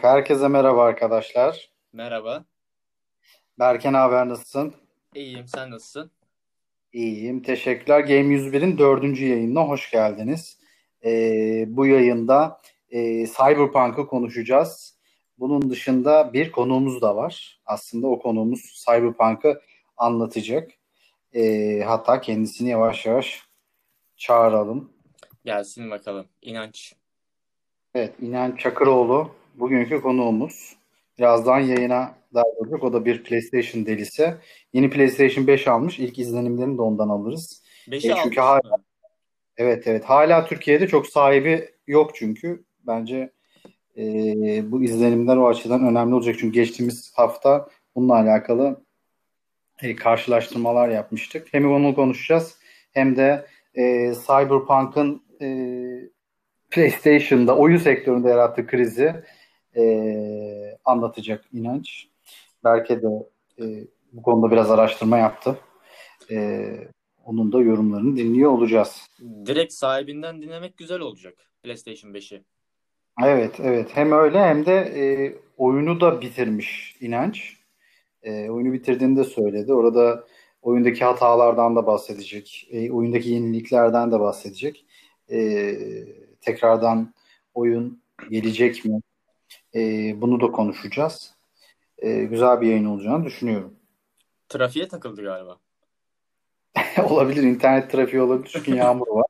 Herkese merhaba arkadaşlar. Merhaba. Berken haber nasılsın? İyiyim. Sen nasılsın? İyiyim. Teşekkürler. Game 101'in dördüncü yayınına hoş geldiniz. Ee, bu yayında e, Cyberpunk'ı konuşacağız. Bunun dışında bir konuğumuz da var. Aslında o konuğumuz Cyberpunk'ı anlatacak. Ee, hatta kendisini yavaş yavaş çağıralım. Gelsin bakalım. İnanç. Evet, İnan Çakıroğlu bugünkü konuğumuz. Birazdan yayına dahil olacak. O da bir PlayStation delisi. Yeni PlayStation 5 almış. İlk izlenimlerini de ondan alırız. 5'i E, almış çünkü hala mı? evet evet hala Türkiye'de çok sahibi yok çünkü. Bence e, bu izlenimler o açıdan önemli olacak. Çünkü geçtiğimiz hafta bununla alakalı e, karşılaştırmalar yapmıştık. Hem onu konuşacağız hem de e, Cyberpunk'ın e, PlayStation'da oyun sektöründe yarattığı krizi e, anlatacak inanç. Belki de e, bu konuda biraz araştırma yaptı. E, onun da yorumlarını dinliyor olacağız. Direkt sahibinden dinlemek güzel olacak. PlayStation 5'i. Evet, evet. Hem öyle hem de e, oyunu da bitirmiş inanç. E, oyunu bitirdiğini de söyledi. Orada oyundaki hatalardan da bahsedecek. E, oyundaki yeniliklerden de bahsedecek. E, tekrardan oyun gelecek mi? E, bunu da konuşacağız. E, güzel bir yayın olacağını düşünüyorum. Trafiğe takıldı galiba. Olabilir, internet trafiği olabilir çünkü yağmur var.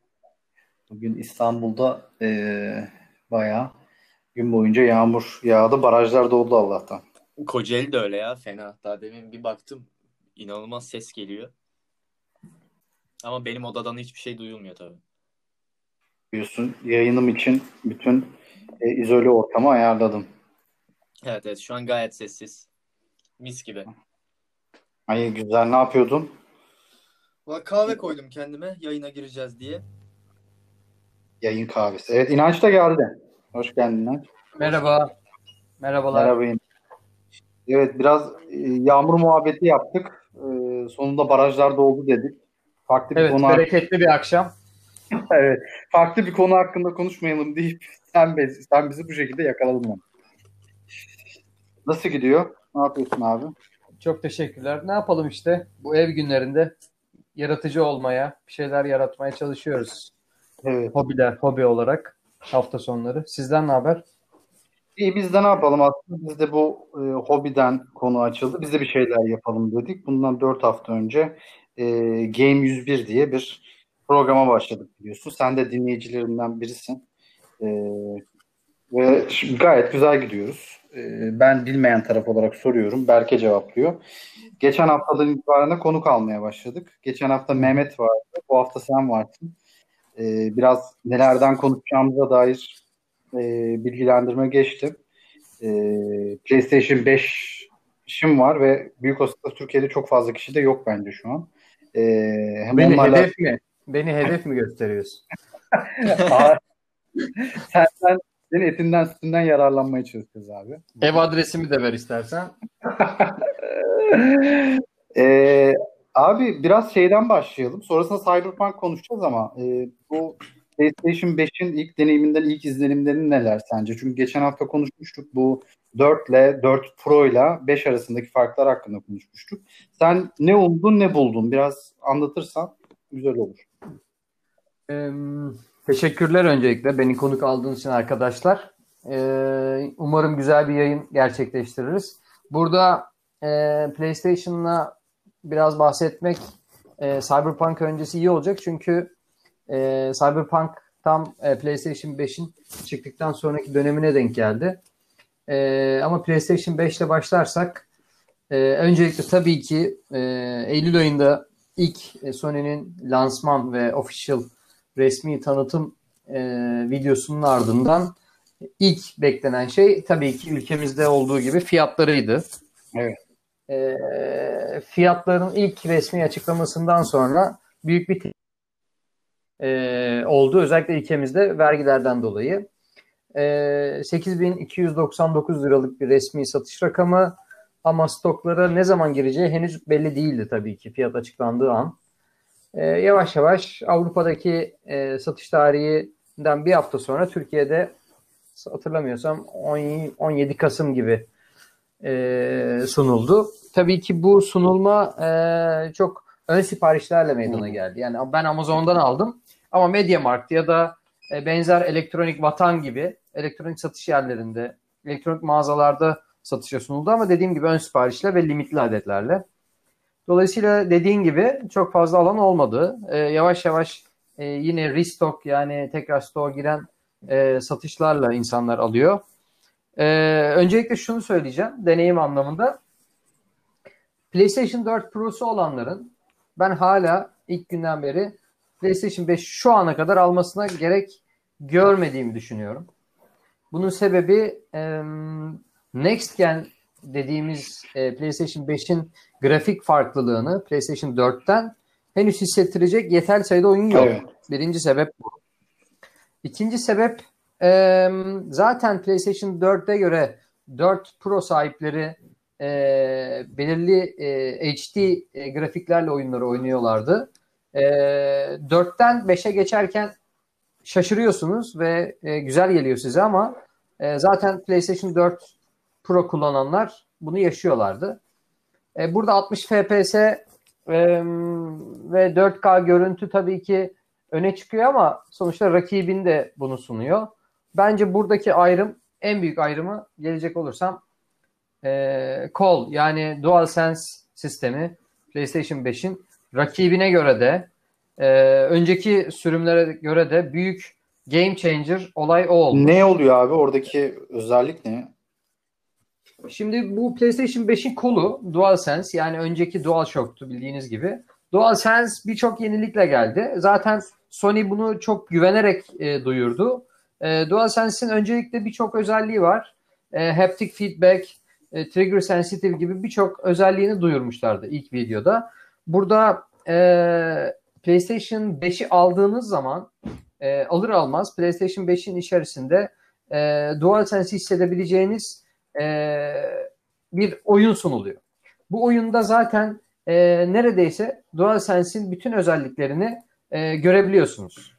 Bugün İstanbul'da e, bayağı gün boyunca yağmur yağdı. Barajlar doldu Allah'tan. Kocaeli de öyle ya. Fena. Daha demin bir baktım. İnanılmaz ses geliyor. Ama benim odadan hiçbir şey duyulmuyor tabii. Biliyorsun yayınım için bütün e, izole ortamı ayarladım. Evet evet. Şu an gayet sessiz. Mis gibi. Ay güzel ne yapıyordun? Valla kahve koydum kendime yayına gireceğiz diye. Yayın kahvesi. Evet İnanç da geldi. Hoş geldin İnanç. Merhaba. Merhabalar. Merhaba İnanç. Evet biraz e, yağmur muhabbeti yaptık. E, sonunda barajlar doldu dedik. Farklı bir Evet, konu bereketli bir akşam. evet. Farklı bir konu hakkında konuşmayalım deyip sen, sen bizi bu şekilde yakaladın. lan. Nasıl gidiyor? Ne yapıyorsun abi? Çok teşekkürler. Ne yapalım işte bu ev günlerinde yaratıcı olmaya, bir şeyler yaratmaya çalışıyoruz. Evet. Hobiler, hobi olarak hafta sonları. Sizden ne haber? İyi biz de ne yapalım aslında biz de bu e, hobiden konu açıldı. Biz de bir şeyler yapalım dedik. Bundan 4 hafta önce e, Game 101 diye bir programa başladık biliyorsun. Sen de dinleyicilerinden birisin. E, ve şimdi gayet güzel gidiyoruz. E, ben bilmeyen taraf olarak soruyorum. Berke cevaplıyor. Geçen haftadan itibaren de konuk almaya başladık. Geçen hafta Mehmet vardı. Bu hafta sen varsın. E, biraz nelerden konuşacağımıza dair e, bilgilendirme geçtim. E, PlayStation 5'im var ve büyük olasılıkla Türkiye'de çok fazla kişi de yok bence şu an. Hem Beni onlarla hedef mi? Beni hedef mi gösteriyorsun? Senden senin etinden sütünden yararlanmaya çalışıyoruz abi. Ev adresimi de ver istersen. E, abi biraz şeyden başlayalım. Sonrasında Cyberpunk konuşacağız ama e, bu PlayStation 5'in ilk deneyiminden ilk izlenimlerin neler sence? Çünkü geçen hafta konuşmuştuk bu 4 ile 4 Pro ile 5 arasındaki farklar hakkında konuşmuştuk. Sen ne umdun ne buldun? Biraz anlatırsan güzel olur. Ee, teşekkürler öncelikle beni konuk aldığınız için arkadaşlar. Ee, umarım güzel bir yayın gerçekleştiririz. Burada e, PlayStation'la biraz bahsetmek e, Cyberpunk öncesi iyi olacak çünkü e, Cyberpunk tam e, PlayStation 5'in çıktıktan sonraki dönemine denk geldi. E, ama PlayStation 5 ile başlarsak e, öncelikle tabii ki e, Eylül ayında ilk e, Sony'nin lansman ve official resmi tanıtım e, videosunun ardından ilk beklenen şey tabii ki ülkemizde olduğu gibi fiyatlarıydı. Evet. E, fiyatların ilk resmi açıklamasından sonra büyük bir e, oldu. Özellikle ülkemizde vergilerden dolayı. E, 8299 liralık bir resmi satış rakamı ama stoklara ne zaman gireceği henüz belli değildi tabii ki fiyat açıklandığı an. E, yavaş yavaş Avrupa'daki e, satış tarihinden bir hafta sonra Türkiye'de hatırlamıyorsam 10 17 Kasım gibi e, sunuldu. Tabii ki bu sunulma e, çok ön siparişlerle meydana geldi. Yani ben Amazon'dan aldım ama MediaMarkt ya da e, benzer elektronik vatan gibi elektronik satış yerlerinde, elektronik mağazalarda satışa sunuldu ama dediğim gibi ön siparişle ve limitli adetlerle. Dolayısıyla dediğin gibi çok fazla alan olmadı. E, yavaş yavaş e, yine restock yani tekrar store giren e, satışlarla insanlar alıyor. E, öncelikle şunu söyleyeceğim deneyim anlamında. PlayStation 4 Pro'su olanların ben hala ilk günden beri PlayStation 5 şu ana kadar almasına gerek görmediğimi düşünüyorum. Bunun sebebi e, Next Gen dediğimiz e, PlayStation 5'in grafik farklılığını PlayStation 4'ten henüz hissettirecek yeterli sayıda oyun yok. Evet. Birinci sebep bu. İkinci sebep e, zaten PlayStation 4'e göre 4 Pro sahipleri e, belirli e, HD e, grafiklerle oyunları oynuyorlardı. E, 4'ten 5'e geçerken şaşırıyorsunuz ve e, güzel geliyor size ama e, zaten PlayStation 4 Pro kullananlar bunu yaşıyorlardı. E, burada 60 FPS e, ve 4K görüntü tabii ki öne çıkıyor ama sonuçta rakibin de bunu sunuyor. Bence buradaki ayrım en büyük ayrımı gelecek olursam e, Call yani DualSense sistemi PlayStation 5'in rakibine göre de e, önceki sürümlere göre de büyük game changer olay o oldu. Ne oluyor abi oradaki özellik ne? Şimdi bu PlayStation 5'in kolu DualSense yani önceki DualShock'tu bildiğiniz gibi. DualSense birçok yenilikle geldi. Zaten Sony bunu çok güvenerek e, duyurdu. E, DualSense'in öncelikle birçok özelliği var. E, haptic feedback, e, trigger sensitive gibi birçok özelliğini duyurmuşlardı ilk videoda. Burada e, PlayStation 5'i aldığınız zaman e, alır almaz PlayStation 5'in içerisinde e, DualSense hissedebileceğiniz e, bir oyun sunuluyor. Bu oyunda zaten e, neredeyse DualSense'in bütün özelliklerini e, görebiliyorsunuz.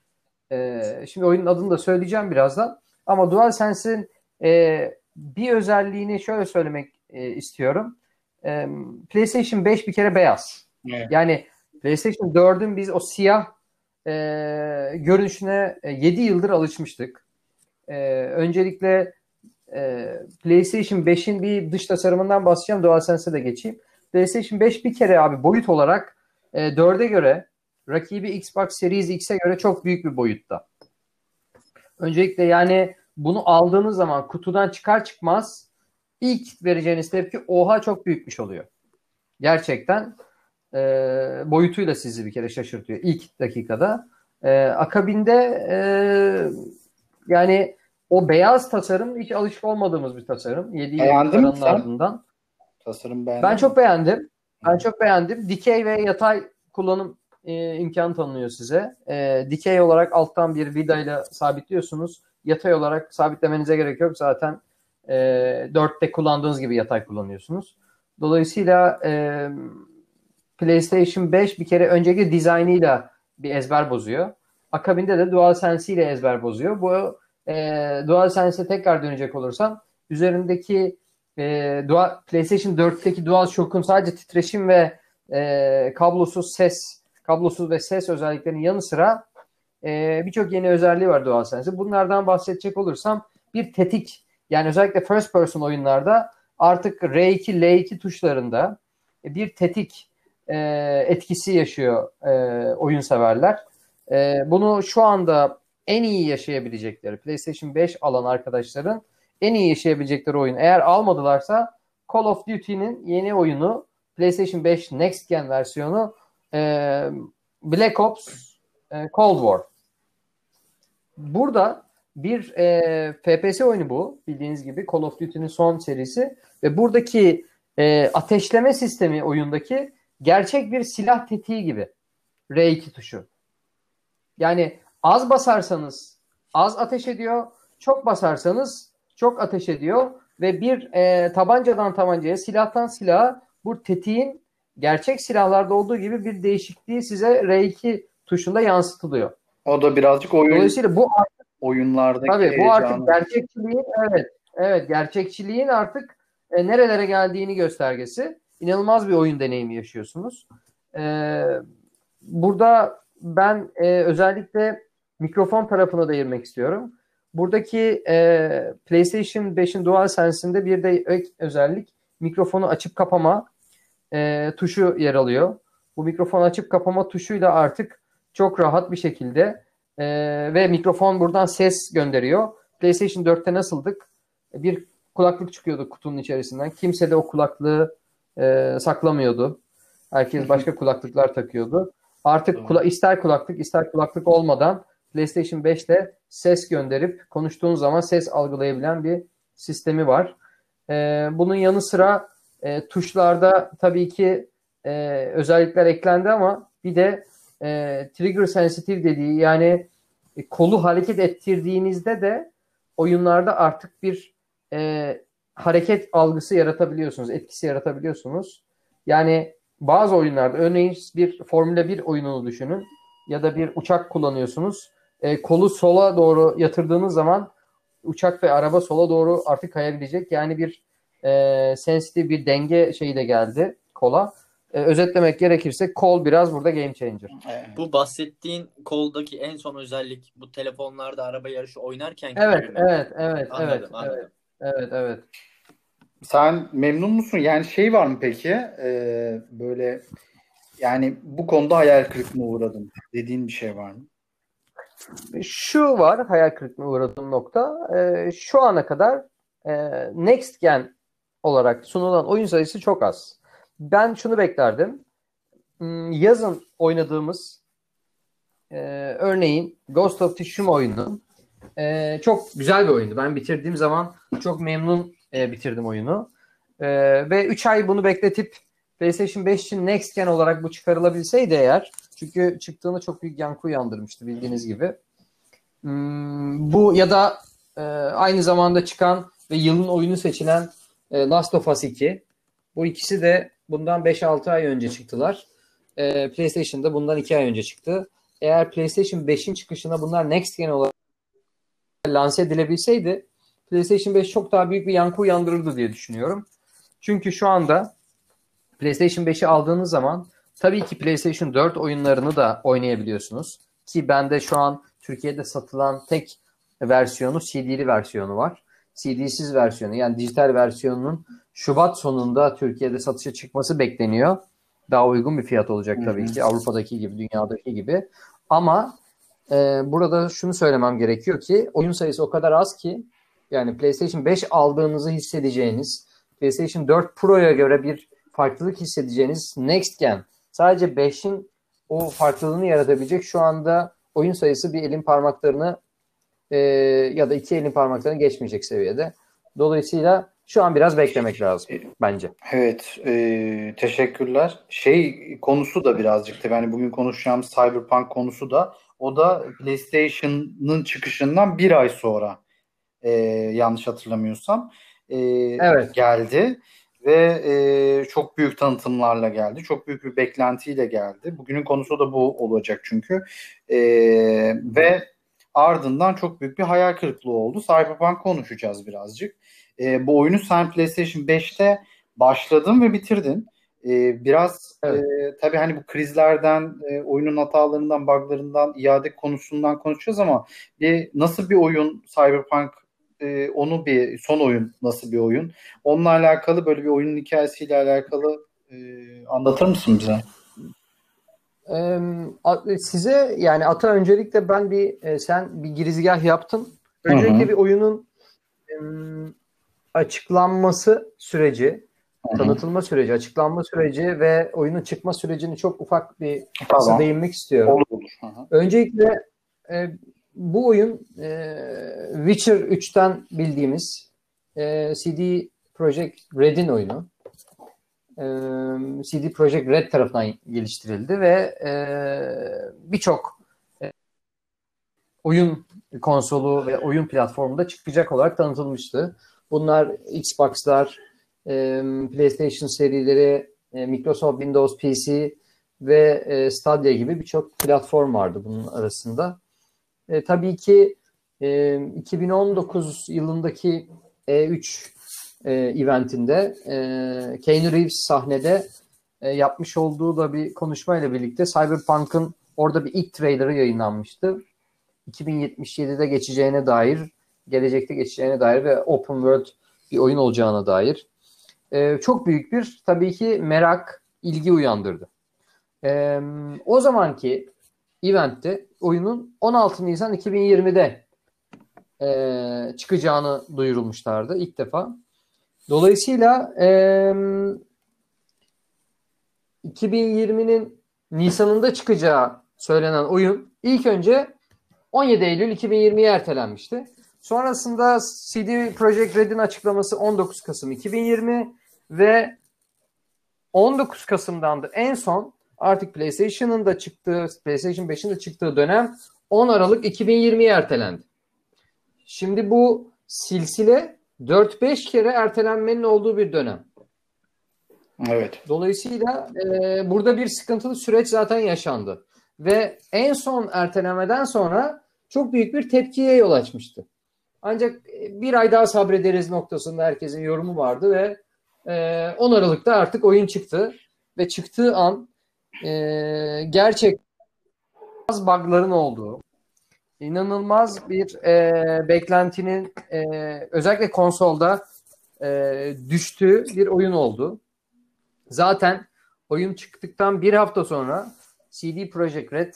E, şimdi oyunun adını da söyleyeceğim birazdan. Ama DualSense'in e, bir özelliğini şöyle söylemek e, istiyorum. E, PlayStation 5 bir kere beyaz. Evet. Yani PlayStation 4'ün biz o siyah e, görünüşüne e, 7 yıldır alışmıştık. E, öncelikle e, PlayStation 5'in bir dış tasarımından bahsedeceğim. DualSense'e de geçeyim. PlayStation 5 bir kere abi boyut olarak e, 4'e göre rakibi Xbox Series X'e göre çok büyük bir boyutta. Öncelikle yani bunu aldığınız zaman kutudan çıkar çıkmaz ilk vereceğiniz tepki oha çok büyükmüş oluyor. Gerçekten e, boyutuyla sizi bir kere şaşırtıyor ilk dakikada. E, akabinde e, yani o beyaz tasarım hiç alışık olmadığımız bir tasarım. 7 yılın ardından. Tasarım beğendim. Ben çok beğendim. Ben çok beğendim. Dikey ve yatay kullanım e, imkanı tanınıyor size. E, dikey olarak alttan bir vidayla sabitliyorsunuz. Yatay olarak sabitlemenize gerek yok. Zaten e, 4'te kullandığınız gibi yatay kullanıyorsunuz. Dolayısıyla e, PlayStation 5 bir kere önceki dizaynıyla bir ezber bozuyor. Akabinde de DualSense ile ezber bozuyor. Bu e, DualSense'e tekrar dönecek olursam üzerindeki e, Dual, PlayStation 4'teki DualShock'un sadece titreşim ve e, kablosuz ses kablosuz ve ses özelliklerinin yanı sıra e, birçok yeni özelliği var DualSense'e. Bunlardan bahsedecek olursam bir tetik yani özellikle first person oyunlarda artık R2, L2 tuşlarında bir tetik e, etkisi yaşıyor e, oyun severler. E, bunu şu anda en iyi yaşayabilecekleri PlayStation 5 alan arkadaşların en iyi yaşayabilecekleri oyun eğer almadılarsa Call of Duty'nin yeni oyunu PlayStation 5 Next Gen versiyonu e, Black Ops e, Cold War. Burada bir e, FPS oyunu bu bildiğiniz gibi Call of Duty'nin son serisi ve buradaki e, ateşleme sistemi oyundaki gerçek bir silah tetiği gibi R2 tuşu. Yani az basarsanız az ateş ediyor, çok basarsanız çok ateş ediyor ve bir e, tabancadan tabancaya, silahtan silaha bu tetiğin gerçek silahlarda olduğu gibi bir değişikliği size R2 tuşunda yansıtılıyor. O da birazcık oyun Dolayısıyla bu oyunlardaki Tabii bu artık gerçekçiliğin evet evet gerçekçiliğin artık e, nerelere geldiğini göstergesi. İnanılmaz bir oyun deneyimi yaşıyorsunuz. E, burada ben e, özellikle mikrofon tarafına değinmek istiyorum. Buradaki e, PlayStation 5'in DualSense'inde bir de ek özellik mikrofonu açıp kapama e, tuşu yer alıyor. Bu mikrofon açıp kapama tuşuyla artık çok rahat bir şekilde e, ve mikrofon buradan ses gönderiyor. PlayStation 4'te nasıldık? Bir kulaklık çıkıyordu kutunun içerisinden. Kimse de o kulaklığı e, saklamıyordu. Herkes başka kulaklıklar takıyordu. Artık kula- ister kulaklık ister kulaklık olmadan PlayStation 5'te ses gönderip konuştuğun zaman ses algılayabilen bir sistemi var. E, bunun yanı sıra e, tuşlarda tabii ki e, özellikler eklendi ama bir de e, trigger sensitive dediği yani e, kolu hareket ettirdiğinizde de oyunlarda artık bir e, hareket algısı yaratabiliyorsunuz, etkisi yaratabiliyorsunuz. Yani bazı oyunlarda örneğin bir Formula 1 oyununu düşünün ya da bir uçak kullanıyorsunuz. E, kolu sola doğru yatırdığınız zaman uçak ve araba sola doğru artık kayabilecek. Yani bir e, sensitive bir denge şeyi de geldi kola. E, özetlemek gerekirse kol biraz burada game changer. Evet. Bu bahsettiğin koldaki en son özellik bu telefonlarda araba yarışı oynarken Evet, evet, evet, Anladım, evet, anladım. evet, evet, evet. Sen memnun musun? Yani şey var mı peki? Ee, böyle yani bu konuda hayal kırıklığına uğradım dediğin bir şey var mı? Şu var hayal kırıklığına uğradığım nokta. E, şu ana kadar e, Next Gen olarak sunulan oyun sayısı çok az. Ben şunu beklerdim. Hmm, Yazın oynadığımız e, örneğin Ghost of Tsushima oyunu e, çok güzel bir oyundu. Ben bitirdiğim zaman çok memnun e, bitirdim oyunu. E, ve 3 ay bunu bekletip PlayStation 5 için Next Gen olarak bu çıkarılabilseydi eğer çünkü çıktığında çok büyük yankı uyandırmıştı bildiğiniz gibi. Hmm, bu ya da e, aynı zamanda çıkan ve yılın oyunu seçilen e, Last of Us 2. Bu ikisi de bundan 5-6 ay önce çıktılar. E, PlayStation'da bundan 2 ay önce çıktı. Eğer PlayStation 5'in çıkışına bunlar Next Gen olarak lanse edilebilseydi PlayStation 5 çok daha büyük bir yankı uyandırırdı diye düşünüyorum. Çünkü şu anda PlayStation 5'i aldığınız zaman tabii ki PlayStation 4 oyunlarını da oynayabiliyorsunuz. Ki bende şu an Türkiye'de satılan tek versiyonu CD'li versiyonu var. CD'siz versiyonu yani dijital versiyonunun Şubat sonunda Türkiye'de satışa çıkması bekleniyor. Daha uygun bir fiyat olacak tabii ki Avrupa'daki gibi, dünyadaki gibi. Ama e, burada şunu söylemem gerekiyor ki oyun sayısı o kadar az ki yani PlayStation 5 aldığınızı hissedeceğiniz, PlayStation 4 Pro'ya göre bir farklılık hissedeceğiniz Next Gen sadece 5'in o farklılığını yaratabilecek şu anda oyun sayısı bir elin parmaklarını e, ya da iki elin parmaklarını geçmeyecek seviyede. Dolayısıyla şu an biraz beklemek lazım bence. Evet, e, teşekkürler. Şey konusu da birazcık tabii hani bugün konuşacağımız Cyberpunk konusu da o da PlayStation'ın çıkışından bir ay sonra e, yanlış hatırlamıyorsam e, Evet. geldi ve e, çok büyük tanıtımlarla geldi. Çok büyük bir beklentiyle geldi. Bugünün konusu da bu olacak çünkü. E, ve ardından çok büyük bir hayal kırıklığı oldu. Cyberpunk konuşacağız birazcık. E, bu oyunu sen PlayStation 5'te başladın ve bitirdin. E, biraz Evet. e, tabii hani bu krizlerden, e, oyunun hatalarından, buglarından, iade konusundan konuşacağız ama bir nasıl bir oyun Cyberpunk e, onu bir son oyun nasıl bir oyun? Onunla alakalı böyle bir oyunun hikayesiyle alakalı e, anlatır mısın bize? Ee, size yani Ata öncelikle ben bir e, sen bir girizgah yaptın. Öncelikle Hı hı. bir oyunun em, açıklanması süreci, Hı hı. tanıtılma süreci, açıklanma süreci ve oyunun çıkma sürecini çok ufak bir Tamam. değinmek istiyorum. Olur olur. Hı hı. Öncelikle e, bu oyun e, Witcher 3'ten bildiğimiz e, CD Projekt Red'in oyunu. E, CD Projekt Red tarafından geliştirildi ve e, birçok e, oyun konsolu ve oyun platformunda çıkacak olarak tanıtılmıştı. Bunlar Xbox'lar, e, PlayStation serileri, e, Microsoft Windows PC ve e, Stadia gibi birçok platform vardı bunun arasında. E, tabii ki e, 2019 yılındaki E3 e, eventinde e, Keanu Reeves sahnede e, yapmış olduğu da bir konuşmayla birlikte Cyberpunk'ın orada bir ilk trailerı yayınlanmıştı. 2077'de geçeceğine dair, gelecekte geçeceğine dair ve open world bir oyun olacağına dair. E, çok büyük bir tabii ki merak, ilgi uyandırdı. E, o zamanki eventte oyunun 16 Nisan 2020'de e, çıkacağını duyurulmuşlardı ilk defa. Dolayısıyla e, 2020'nin Nisan'ında çıkacağı söylenen oyun ilk önce 17 Eylül 2020'ye ertelenmişti. Sonrasında CD Projekt Red'in açıklaması 19 Kasım 2020 ve 19 Kasım'dan da en son artık PlayStation'ın da çıktığı, PlayStation 5'in de çıktığı dönem 10 Aralık 2020'ye ertelendi. Şimdi bu silsile 4-5 kere ertelenmenin olduğu bir dönem. Evet. Dolayısıyla e, burada bir sıkıntılı süreç zaten yaşandı. Ve en son ertelemeden sonra çok büyük bir tepkiye yol açmıştı. Ancak bir ay daha sabrederiz noktasında herkesin yorumu vardı ve e, 10 Aralık'ta artık oyun çıktı. Ve çıktığı an e, gerçek az bug'ların olduğu, inanılmaz bir e, beklentinin e, özellikle konsolda e, düştüğü bir oyun oldu. Zaten oyun çıktıktan bir hafta sonra CD Projekt Red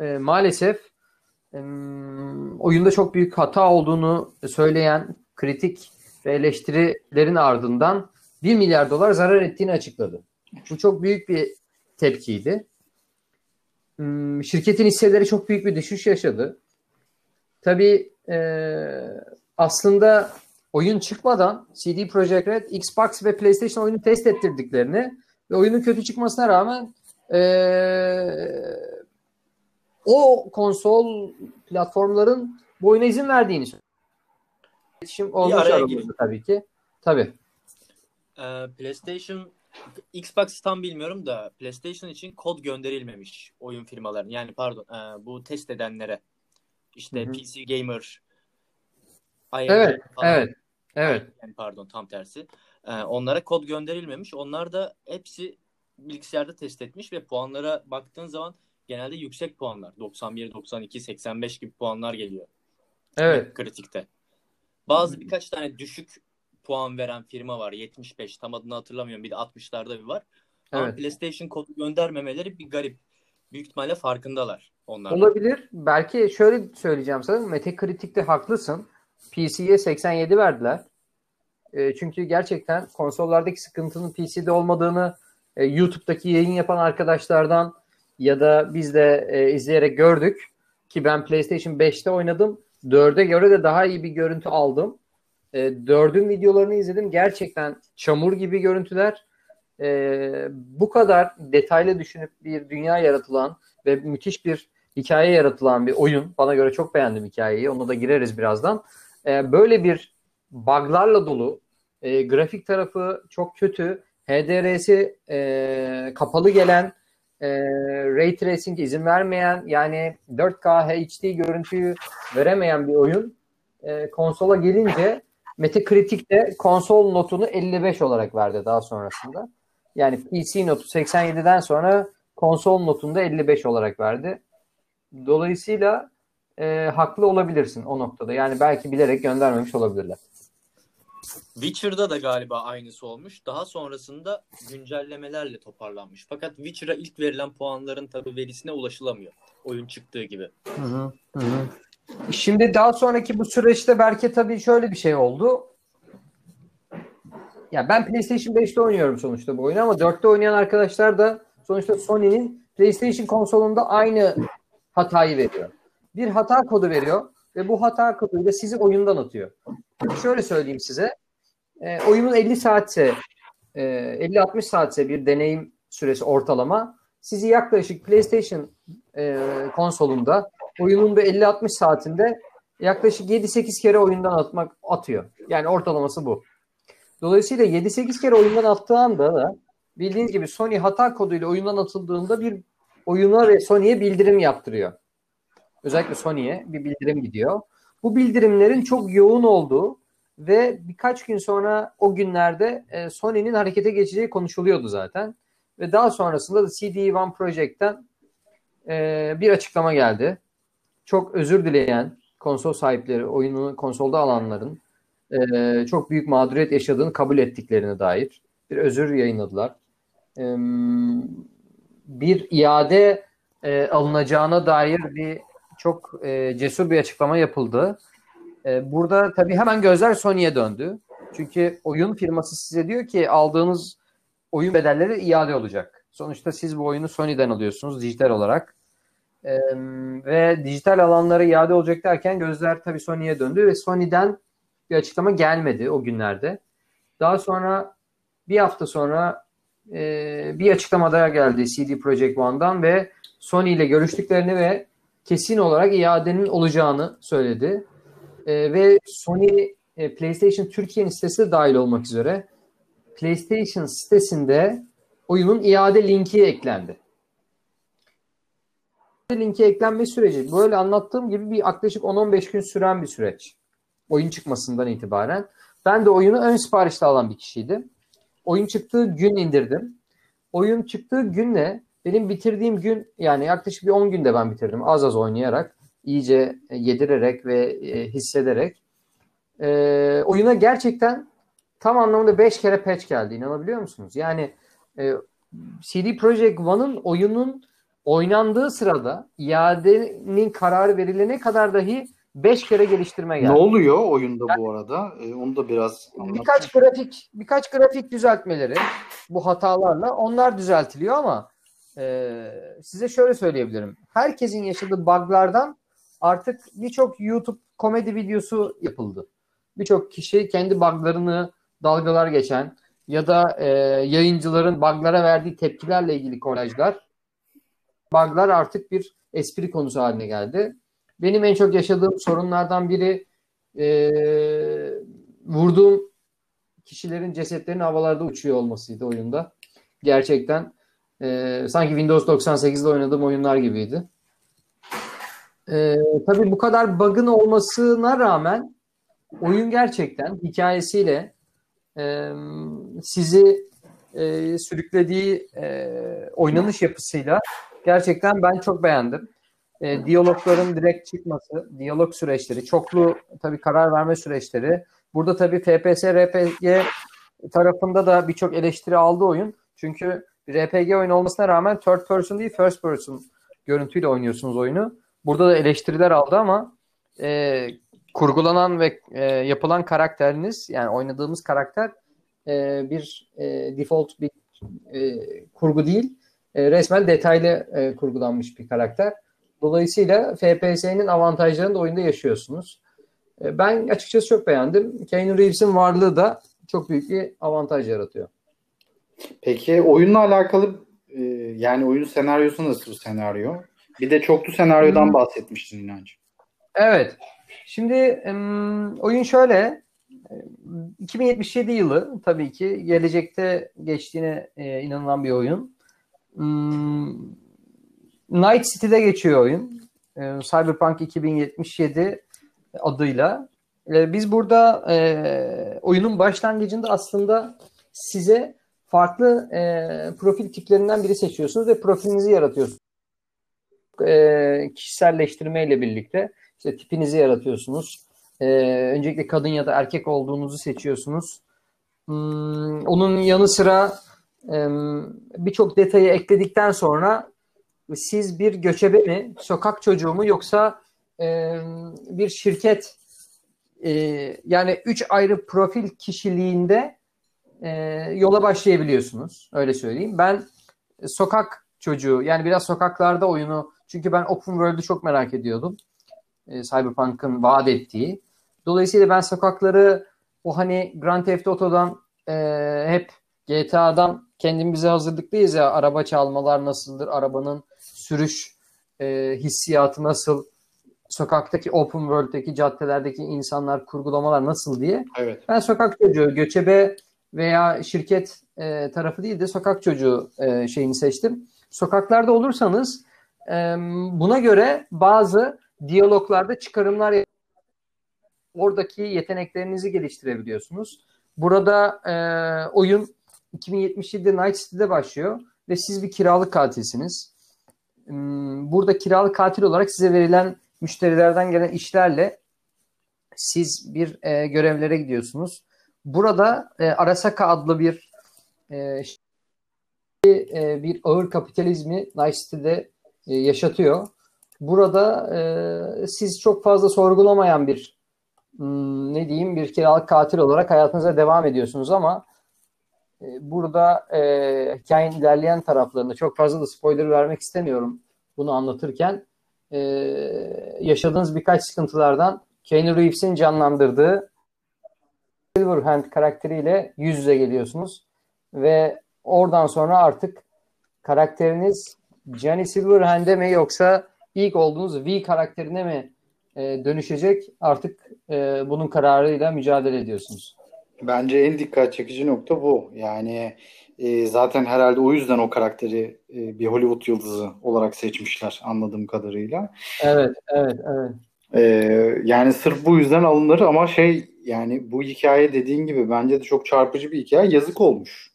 e, maalesef e, oyunda çok büyük hata olduğunu söyleyen kritik ve eleştirilerin ardından 1 milyar dolar zarar ettiğini açıkladı. Bu çok büyük bir tepkiydi. Hmm, şirketin hisseleri çok büyük bir düşüş yaşadı. Tabii e, aslında oyun çıkmadan CD Projekt Red, Xbox ve PlayStation oyunu test ettirdiklerini ve oyunun kötü çıkmasına rağmen e, o konsol platformların bu oyuna izin verdiğini söylüyor. İletişim olmuş tabii ki. Tabii. Ee, PlayStation Xbox tam bilmiyorum da PlayStation için kod gönderilmemiş oyun firmalarının. Yani pardon e, bu test edenlere. İşte Hı hı. PC Gamer IMG Evet, falan. evet. Evet. Yani pardon tam tersi. Ee, onlara kod gönderilmemiş. Onlar da hepsi bilgisayarda test etmiş ve puanlara baktığın zaman genelde yüksek puanlar. 91, 92, 85 gibi puanlar geliyor. Evet. Kritikte. Bazı birkaç tane düşük puan veren firma var. 75 tam adını hatırlamıyorum. Bir de 60'larda bir var. Ama Evet. PlayStation kodu göndermemeleri bir garip. Büyük ihtimalle farkındalar onlar. Olabilir. Belki şöyle söyleyeceğim sana. Metacritic'te haklısın. PC'ye 87 verdiler. E, çünkü gerçekten konsollardaki sıkıntının PC'de olmadığını e, YouTube'daki yayın yapan arkadaşlardan ya da biz de e, izleyerek gördük. Ki ben PlayStation 5'te oynadım. 4'e göre de daha iyi bir görüntü aldım. E, 4'ün videolarını izledim. Gerçekten çamur gibi görüntüler. E, bu kadar detaylı düşünüp bir dünya yaratılan ve müthiş bir hikaye yaratılan bir oyun. Bana göre çok beğendim hikayeyi. Ona da gireriz birazdan. Ee, böyle bir buglarla dolu, e, grafik tarafı çok kötü, HDR'si e, kapalı gelen, e, Ray Tracing izin vermeyen, yani 4K HD görüntüyü veremeyen bir oyun e, konsola gelince Metacritic'te konsol notunu 55 olarak verdi daha sonrasında. Yani PC notu 87'den sonra konsol notunu da 55 olarak verdi. Dolayısıyla e, haklı olabilirsin o noktada. Yani belki bilerek göndermemiş olabilirler. Witcher'da da galiba aynısı olmuş. Daha sonrasında güncellemelerle toparlanmış. Fakat Witcher'a ilk verilen puanların tabi verisine ulaşılamıyor. Oyun çıktığı gibi. Hı, hı hı. Şimdi daha sonraki bu süreçte belki tabii şöyle bir şey oldu. Ya ben PlayStation 5'te oynuyorum sonuçta bu oyunu ama 4'te oynayan arkadaşlar da sonuçta Sony'nin PlayStation konsolunda aynı hatayı veriyor. Bir hata kodu veriyor ve bu hata koduyla sizi oyundan atıyor. Şöyle söyleyeyim size. E, oyunun 50 saatse e, 50-60 saatse bir deneyim süresi ortalama sizi yaklaşık PlayStation e, konsolunda oyunun bir 50-60 saatinde yaklaşık 7-8 kere oyundan atmak atıyor. Yani ortalaması bu. Dolayısıyla 7-8 kere oyundan attığı anda da bildiğiniz gibi Sony hata koduyla oyundan atıldığında bir oyuna ve Sony'ye bildirim yaptırıyor. Özellikle Sony'ye bir bildirim gidiyor. bu bildirimlerin çok yoğun olduğu ve birkaç gün sonra o günlerde e, Sony'nin harekete geçeceği konuşuluyordu zaten. Ve daha sonrasında da CD One Project'ten e, bir açıklama geldi. Çok özür dileyen konsol sahipleri, oyunu konsolda alanların e, çok büyük mağduriyet yaşadığını kabul ettiklerine dair bir özür yayınladılar. E, bir iade e, alınacağına dair bir çok e, cesur bir açıklama yapıldı. E, burada tabii hemen gözler Sony'ye döndü. Çünkü oyun firması size diyor ki aldığınız oyun bedelleri iade olacak. Sonuçta siz bu oyunu Sony'den alıyorsunuz dijital olarak. E, ve dijital alanlara iade olacak derken gözler tabii Sony'ye döndü ve Sony'den bir açıklama gelmedi o günlerde. Daha sonra bir hafta sonra e, bir açıklama daha geldi CD Projekt One'dan ve Sony ile görüştüklerini ve kesin olarak iadenin olacağını söyledi. E, ve Sony e, PlayStation Türkiye'nin sitesi de dahil olmak üzere PlayStation sitesinde oyunun iade linki eklendi. Linki eklenme süreci böyle anlattığım gibi bir yaklaşık 10-15 gün süren bir süreç. Oyun çıkmasından itibaren. Ben de oyunu ön siparişte alan bir kişiydim. Oyun çıktığı gün indirdim. Oyun çıktığı günle benim bitirdiğim gün yani yaklaşık bir 10 günde ben bitirdim. Az az oynayarak, iyice yedirerek ve e, hissederek. E, oyuna gerçekten tam anlamda 5 kere patch geldi. İnanabiliyor musunuz? Yani e, CD Projekt One'ın oyunun oynandığı sırada iadenin kararı verilene kadar dahi 5 kere geliştirme geldi. Ne oluyor oyunda bu arada? Ee, onu da biraz anlat. Birkaç grafik birkaç grafik düzeltmeleri bu hatalarla onlar düzeltiliyor ama e, size şöyle söyleyebilirim. Herkesin yaşadığı buglardan artık birçok YouTube komedi videosu yapıldı. Birçok kişi kendi buglarını dalgalar geçen ya da e, yayıncıların buglara verdiği tepkilerle ilgili kolajlar buglar artık bir espri konusu haline geldi. Benim en çok yaşadığım sorunlardan biri e, vurduğum kişilerin cesetlerinin havalarda uçuyor olmasıydı oyunda. Gerçekten e, sanki Windows 98'de oynadığım oyunlar gibiydi. E, tabii bu kadar bug'ın olmasına rağmen oyun gerçekten hikayesiyle e, sizi e, sürüklediği e, oynanış yapısıyla gerçekten ben çok beğendim. E, diyalogların direkt çıkması, diyalog süreçleri, çoklu tabii karar verme süreçleri. Burada tabii FPS, RPG tarafında da birçok eleştiri aldı oyun. Çünkü RPG oyun olmasına rağmen third person değil first person görüntüyle oynuyorsunuz oyunu. Burada da eleştiriler aldı ama e, kurgulanan ve e, yapılan karakteriniz yani oynadığımız karakter e, bir e, default bir e, kurgu değil. E, resmen detaylı e, kurgulanmış bir karakter. Dolayısıyla FPS'nin avantajlarını da oyunda yaşıyorsunuz. E, ben açıkçası çok beğendim. Keanu Reeves'in varlığı da çok büyük bir avantaj yaratıyor. Peki oyunla alakalı e, yani oyun senaryosu nasıl bir senaryo? Bir de çoklu senaryodan hmm. bahsetmiştin inancı. Evet. Şimdi oyun şöyle 2077 yılı tabii ki gelecekte geçtiğine e, inanılan bir oyun. Hmm, Night City'de geçiyor oyun. Cyberpunk 2077 adıyla. biz burada oyunun başlangıcında aslında size farklı profil tiplerinden biri seçiyorsunuz ve profilinizi yaratıyorsunuz. kişiselleştirme ile birlikte işte tipinizi yaratıyorsunuz. E, öncelikle kadın ya da erkek olduğunuzu seçiyorsunuz. Hmm, onun yanı sıra e, birçok detayı ekledikten sonra siz bir göçebe mi, sokak çocuğu mu yoksa bir şirket e, yani üç ayrı profil kişiliğinde e, yola başlayabiliyorsunuz. Öyle söyleyeyim. Ben sokak çocuğu yani biraz sokaklarda oyunu çünkü ben Open World'ü çok merak ediyordum. E, Cyberpunk'ın vaat ettiği. Dolayısıyla ben sokakları o hani Grand Theft Auto'dan e, hep GTA'dan kendimize hazırlıklıyız ya araba çalmalar nasıldır, arabanın sürüş e, hissiyatı nasıl, sokaktaki open world'deki caddelerdeki insanlar kurgulamalar nasıl diye. Evet. Ben sokak çocuğu, göçebe veya şirket e, tarafı değil de sokak çocuğu e, şeyini seçtim. Sokaklarda olursanız e, buna göre bazı diyaloglarda çıkarımlar oradaki yeteneklerinizi geliştirebiliyorsunuz. Burada e, oyun 2077'de Night City'de başlıyor ve siz bir kiralık katilsiniz. Hmm, burada kiralık katil olarak size verilen müşterilerden gelen işlerle siz bir e, görevlere gidiyorsunuz. Burada e, Arasaka adlı bir e, e, bir ağır kapitalizmi Night City'de e, yaşatıyor. Burada e, siz çok fazla sorgulamayan bir hmm, ne diyeyim bir kiralık katil olarak hayatınıza devam ediyorsunuz ama burada e, hikayenin ilerleyen taraflarında çok fazla da spoiler vermek istemiyorum bunu anlatırken. E, yaşadığınız birkaç sıkıntılardan Keanu Reeves'in canlandırdığı Silverhand karakteriyle yüz yüze geliyorsunuz. Ve oradan sonra artık karakteriniz Johnny Silverhand'e mi yoksa ilk olduğunuz V karakterine mi e, dönüşecek? Artık e, bunun kararıyla mücadele ediyorsunuz. Bence en dikkat çekici nokta bu. Yani e, zaten herhalde o yüzden o karakteri e, bir Hollywood yıldızı olarak seçmişler anladığım kadarıyla. Evet, evet, evet. E, yani sırf bu yüzden alınır ama şey yani bu hikaye dediğin gibi bence de çok çarpıcı bir hikaye. Yazık olmuş.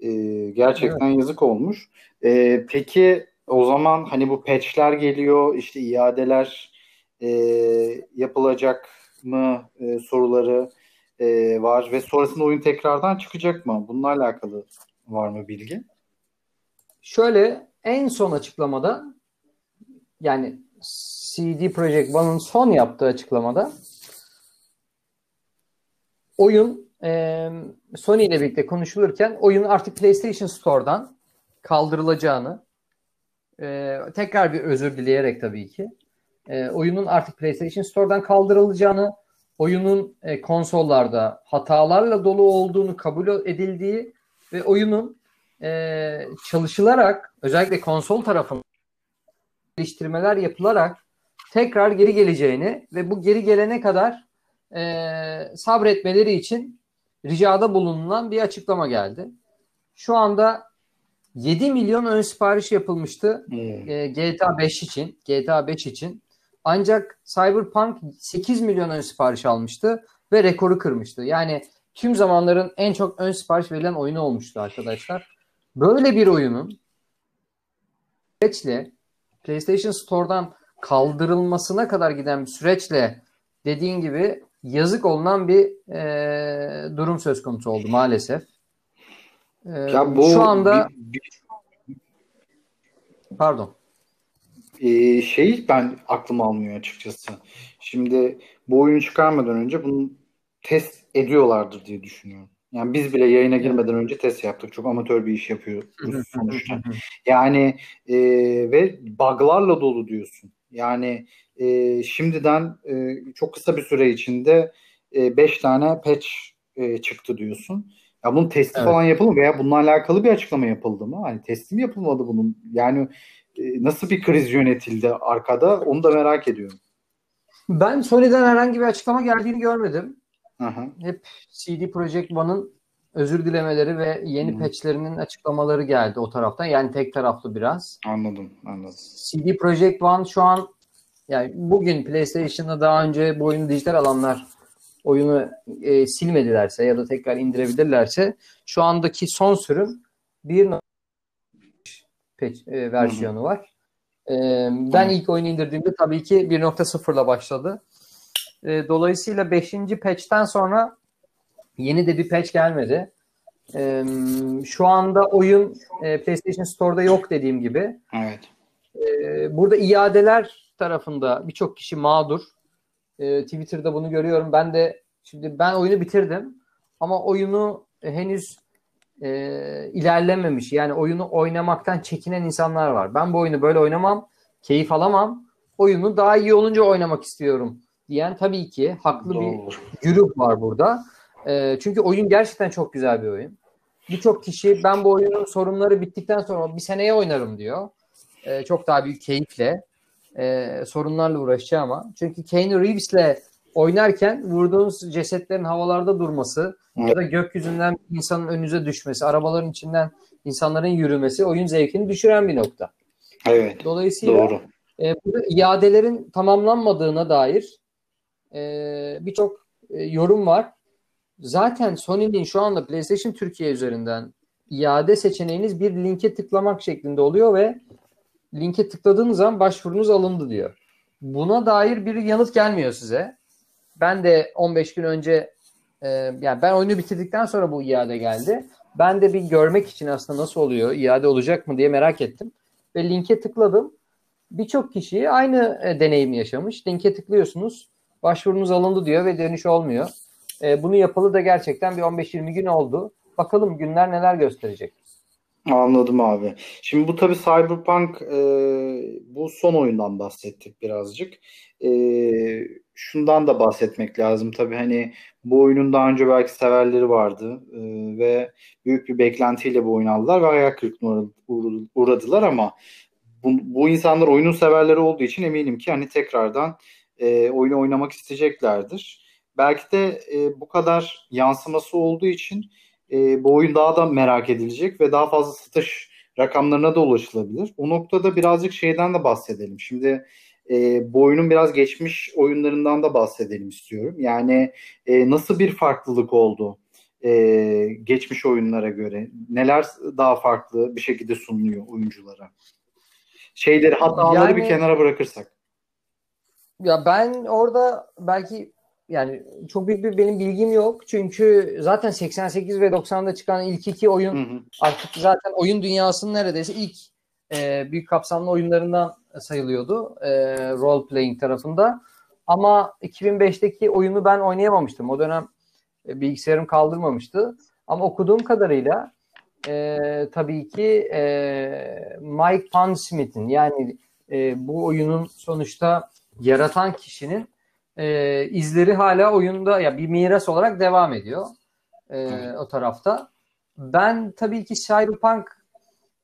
E, gerçekten evet. yazık olmuş. E, peki o zaman hani bu patchler geliyor, işte iadeler e, yapılacak mı e, soruları e, var ve sonrasında oyun tekrardan çıkacak mı? Bununla alakalı var mı bilgi? Şöyle en son açıklamada yani CD Projekt One'ın son yaptığı açıklamada oyun e, Sony ile birlikte konuşulurken oyun artık PlayStation Store'dan kaldırılacağını e, tekrar bir özür dileyerek tabii ki e, oyunun artık PlayStation Store'dan kaldırılacağını oyunun e, konsollarda hatalarla dolu olduğunu kabul edildiği ve oyunun e, çalışılarak özellikle konsol tarafından geliştirmeler yapılarak tekrar geri geleceğini ve bu geri gelene kadar e, sabretmeleri için ricada bulunan bir açıklama geldi. Şu anda 7 milyon ön sipariş yapılmıştı hmm. e, GTA 5 için. GTA 5 için. Ancak Cyberpunk 8 milyon ön sipariş almıştı ve rekoru kırmıştı. Yani tüm zamanların en çok ön sipariş verilen oyunu olmuştu arkadaşlar. Böyle bir oyunun süreçle PlayStation Store'dan kaldırılmasına kadar giden bir süreçle dediğin gibi yazık olunan bir e, durum söz konusu oldu maalesef. E, ya bu şu anda bir, bir... pardon e, şey ben aklım almıyor açıkçası. Şimdi bu oyunu çıkarmadan önce bunu test ediyorlardır diye düşünüyorum. Yani biz bile yayına girmeden önce test yaptık. Çok amatör bir iş yapıyoruz sonuçta. Yani e, ve buglarla dolu diyorsun. Yani e, şimdiden e, çok kısa bir süre içinde 5 e, tane patch e, çıktı diyorsun. Ya bunun testi evet. falan yapıldı mı veya bununla alakalı bir açıklama yapıldı mı? Hani testi mi yapılmadı bunun? Yani e, nasıl bir kriz yönetildi arkada onu da merak ediyorum. Ben Sony'den herhangi bir açıklama geldiğini görmedim. Aha. Hep CD Projekt One'ın özür dilemeleri ve yeni hmm. patchlerinin açıklamaları geldi o taraftan. Yani tek taraflı biraz. Anladım, anladım. CD Projekt One şu an yani bugün PlayStation'da daha önce bu oyunu dijital alanlar oyunu e, silmedilerse ya da tekrar indirebilirlerse şu andaki son sürüm 1 pek e, versiyonu Hı-hı. var. E, ben Hı-hı. ilk oyunu indirdiğimde tabii ki 1.0'la başladı. E, dolayısıyla 5. patch'ten sonra yeni de bir patch gelmedi. E, şu anda oyun e, PlayStation Store'da yok dediğim gibi. Evet. E, burada iadeler tarafında birçok kişi mağdur. E, Twitter'da bunu görüyorum. Ben de şimdi ben oyunu bitirdim ama oyunu henüz e, ilerlememiş. Yani oyunu oynamaktan çekinen insanlar var. Ben bu oyunu böyle oynamam, keyif alamam. Oyunu daha iyi olunca oynamak istiyorum diyen tabii ki haklı Doğru. bir grup var burada. E, çünkü oyun gerçekten çok güzel bir oyun. Birçok kişi ben bu oyunun sorunları bittikten sonra bir seneye oynarım diyor. E, çok daha büyük keyifle e, sorunlarla uğraşacağım ama. Çünkü Keanu Reeves'le oynarken vurduğunuz cesetlerin havalarda durması ya da gökyüzünden insanın önünüze düşmesi, arabaların içinden insanların yürümesi oyun zevkini düşüren bir nokta. Evet. Dolayısıyla doğru. E, burada iadelerin tamamlanmadığına dair e, birçok e, yorum var. Zaten Sony'nin şu anda PlayStation Türkiye üzerinden iade seçeneğiniz bir linke tıklamak şeklinde oluyor ve linke tıkladığınız zaman başvurunuz alındı diyor. Buna dair bir yanıt gelmiyor size. Ben de 15 gün önce e, yani ben oyunu bitirdikten sonra bu iade geldi. Ben de bir görmek için aslında nasıl oluyor, iade olacak mı diye merak ettim. Ve linke tıkladım. Birçok kişi aynı e, deneyimi yaşamış. Linke tıklıyorsunuz, başvurunuz alındı diyor ve dönüş olmuyor. E, bunu yapalı da gerçekten bir 15-20 gün oldu. Bakalım günler neler gösterecek. Anladım abi. Şimdi bu tabii Cyberpunk e, bu son oyundan bahsettik birazcık. E, şundan da bahsetmek lazım tabii hani bu oyunun daha önce belki severleri vardı e, ve büyük bir beklentiyle bu oyunu aldılar ve ayak kırıklığına uğradılar ama bu, bu insanlar oyunun severleri olduğu için eminim ki hani tekrardan e, oyunu oynamak isteyeceklerdir. Belki de e, bu kadar yansıması olduğu için e, bu oyun daha da merak edilecek ve daha fazla satış rakamlarına da ulaşılabilir. O noktada birazcık şeyden de bahsedelim. Şimdi e, bu oyunun biraz geçmiş oyunlarından da bahsedelim istiyorum. Yani e, nasıl bir farklılık oldu e, geçmiş oyunlara göre? Neler daha farklı bir şekilde sunuluyor oyunculara? Şeyleri hataları Yani- bir kenara bırakırsak. Ya ben orada belki yani çok büyük bir benim bilgim yok. Çünkü zaten 88 ve 90'da çıkan ilk iki oyun Hı hı. artık zaten oyun dünyasının neredeyse ilk e, büyük kapsamlı oyunlarından sayılıyordu e, role playing tarafında. Ama 2005'teki oyunu ben oynayamamıştım. O dönem e, bilgisayarım kaldırmamıştı. Ama okuduğum kadarıyla e, tabii ki e, Mike Pondsmith'in yani e, bu oyunun sonuçta yaratan kişinin e, izleri hala oyunda ya bir miras olarak devam ediyor e, Evet. o tarafta. Ben tabii ki Cyberpunk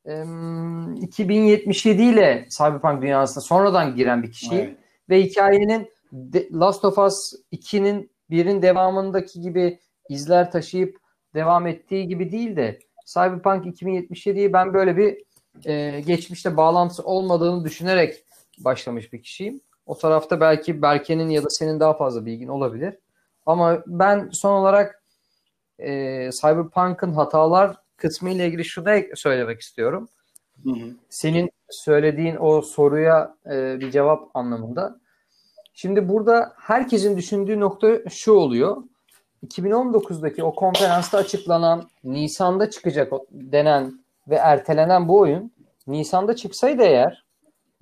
em, 2077 ile Cyberpunk dünyasına sonradan giren bir kişiyim Evet. ve hikayenin de- Last of Us 2'nin birin devamındaki gibi izler taşıyıp devam ettiği gibi değil de Cyberpunk 2077'yi ben böyle bir e, geçmişte bağlantısı olmadığını düşünerek başlamış bir kişiyim. O tarafta belki Berke'nin ya da senin daha fazla bilgin olabilir. Ama ben son olarak e, Cyberpunk'ın hatalar kısmı ile ilgili şunu da söylemek istiyorum. Hı hı. Senin söylediğin o soruya e, bir cevap anlamında. Şimdi burada herkesin düşündüğü nokta şu oluyor. 2019'daki o konferansta açıklanan Nisan'da çıkacak denen ve ertelenen bu oyun Nisan'da çıksaydı eğer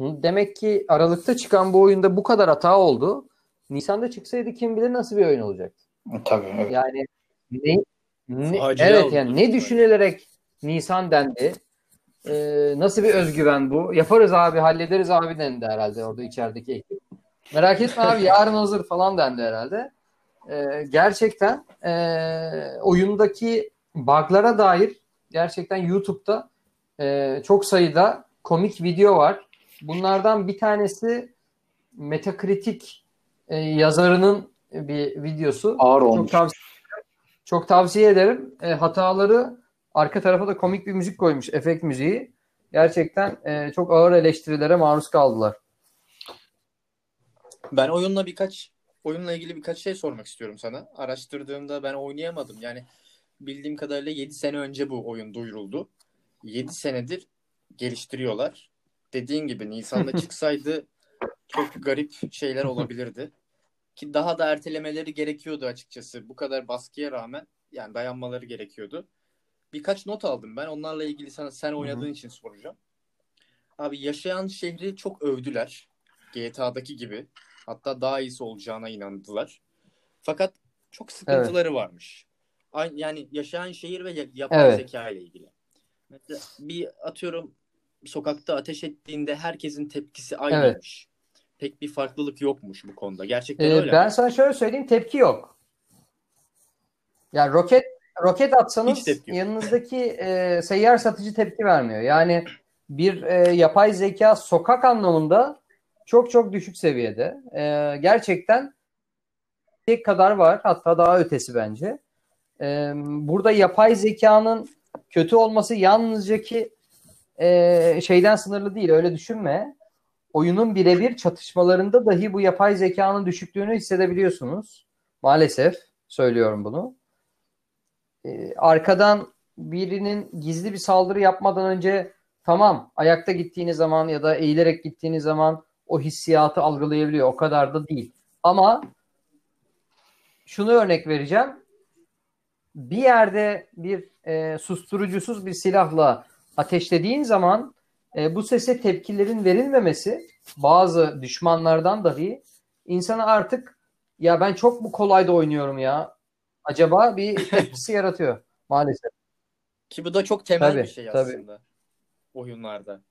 demek ki Aralık'ta çıkan bu oyunda bu kadar hata oldu. Nisan'da çıksaydı kim bilir nasıl bir oyun olacaktı. Tabii evet. Yani ne, ne- evet oldu. yani ne düşünülerek Nisan dendi. Ee, nasıl bir özgüven bu? Yaparız abi, hallederiz abi dendi herhalde orada içerideki ekip. Merak etme abi yarın hazır falan dendi herhalde. Ee, gerçekten ee, oyundaki bug'lara dair gerçekten YouTube'da ee, çok sayıda komik video var. Bunlardan bir tanesi Metacritic ee, yazarının bir videosu. Ağır Çok olmuş. tavsiye, çok tavsiye ederim. E, hataları arka tarafa da komik bir müzik koymuş. Efekt müziği. Gerçekten e, çok ağır eleştirilere maruz kaldılar. Ben oyunla birkaç oyunla ilgili birkaç şey sormak istiyorum sana. Araştırdığımda ben oynayamadım. Yani bildiğim kadarıyla 7 sene önce bu oyun duyuruldu. 7 senedir geliştiriyorlar. Dediğin gibi Nisan'da çıksaydı çok garip şeyler olabilirdi. Ki daha da ertelemeleri gerekiyordu açıkçası. Bu kadar baskıya rağmen yani dayanmaları gerekiyordu. Birkaç not aldım ben. Onlarla ilgili sana sen oynadığın için soracağım. Abi yaşayan şehri çok övdüler. GTA'daki gibi. Hatta daha iyisi olacağına inandılar. Fakat çok sıkıntıları varmış. Aynı, yani yaşayan şehir ve ya- yapay Evet. zeka ile ilgili. Mesela bir atıyorum sokakta ateş ettiğinde herkesin tepkisi aynıymış. Pek bir farklılık yokmuş bu konuda. Gerçekten E, öyle ben mi? sana şöyle söyleyeyim tepki yok. Yani roket roket atsanız yanınızdaki e, seyyar satıcı tepki vermiyor. Yani bir e, yapay zeka sokak anlamında çok çok düşük seviyede. E, gerçekten tek kadar var. Hatta daha ötesi bence. E, burada yapay zekanın kötü olması yalnızca ki e, şeyden sınırlı değil. Öyle düşünme. oyunun birebir çatışmalarında dahi bu yapay zekanın düşüklüğünü hissedebiliyorsunuz. Maalesef söylüyorum bunu. Ee, arkadan birinin gizli bir saldırı yapmadan önce tamam ayakta gittiğiniz zaman ya da eğilerek gittiğiniz zaman o hissiyatı algılayabiliyor. O kadar da değil. Ama şunu örnek vereceğim. Bir yerde bir e, susturucusuz bir silahla ateşlediğin zaman e, bu sese tepkilerin verilmemesi bazı düşmanlardan dahi insana artık ya ben çok mu kolay da oynuyorum ya acaba bir tepkisi yaratıyor maalesef. Ki bu da çok temel Tabii, bir şey tabii. aslında oyunlarda.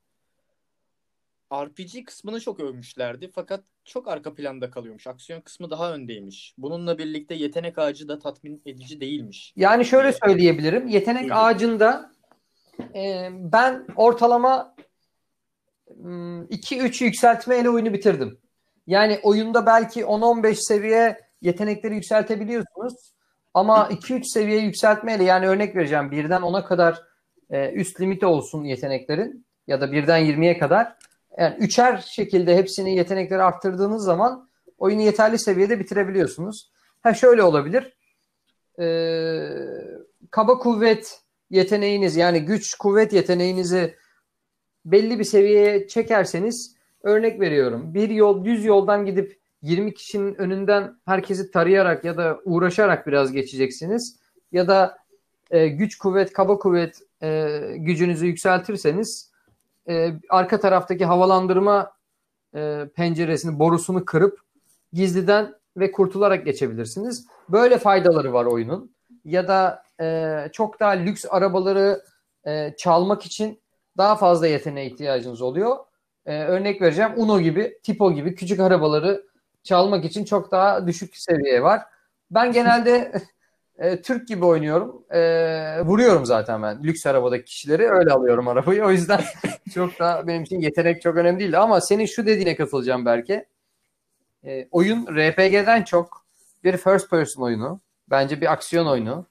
RPG kısmını çok övmüşlerdi fakat çok arka planda kalıyormuş. Aksiyon kısmı daha öndeymiş. Bununla birlikte yetenek ağacı da tatmin edici değilmiş. Yani şöyle söyleyebilirim. Yetenek Buyurun. ağacında e, ben ortalama 2-3 yükseltmeyle oyunu bitirdim. Yani oyunda belki 10-15 seviye yetenekleri yükseltebiliyorsunuz. Ama 2-3 seviye yükseltmeyle yani örnek vereceğim birden 10'a kadar e, üst limit olsun yeteneklerin ya da birden 20'ye kadar. Yani üçer şekilde hepsini yetenekleri arttırdığınız zaman oyunu yeterli seviyede bitirebiliyorsunuz. Ha şöyle olabilir. Ee, kaba kuvvet yeteneğiniz yani güç kuvvet yeteneğinizi belli bir seviyeye çekerseniz örnek veriyorum. Bir yol düz yoldan gidip 20 kişinin önünden herkesi tarayarak ya da uğraşarak biraz geçeceksiniz. Ya da e, güç kuvvet kaba kuvvet e, gücünüzü yükseltirseniz e, arka taraftaki havalandırma e, penceresini borusunu kırıp gizliden ve kurtularak geçebilirsiniz. Böyle faydaları var oyunun. Ya da e, çok daha lüks arabaları e, çalmak için daha fazla yeteneğe ihtiyacınız oluyor. E, örnek vereceğim Uno gibi, Tipo gibi küçük arabaları çalmak için çok daha düşük seviye var. Ben genelde e, Türk gibi oynuyorum. E, vuruyorum zaten ben lüks arabadaki kişileri. Öyle alıyorum arabayı. O yüzden çok da benim için yetenek çok önemli değil. Ama senin şu dediğine katılacağım belki. E, oyun RPG'den çok bir first person oyunu. Bence bir aksiyon oyunu.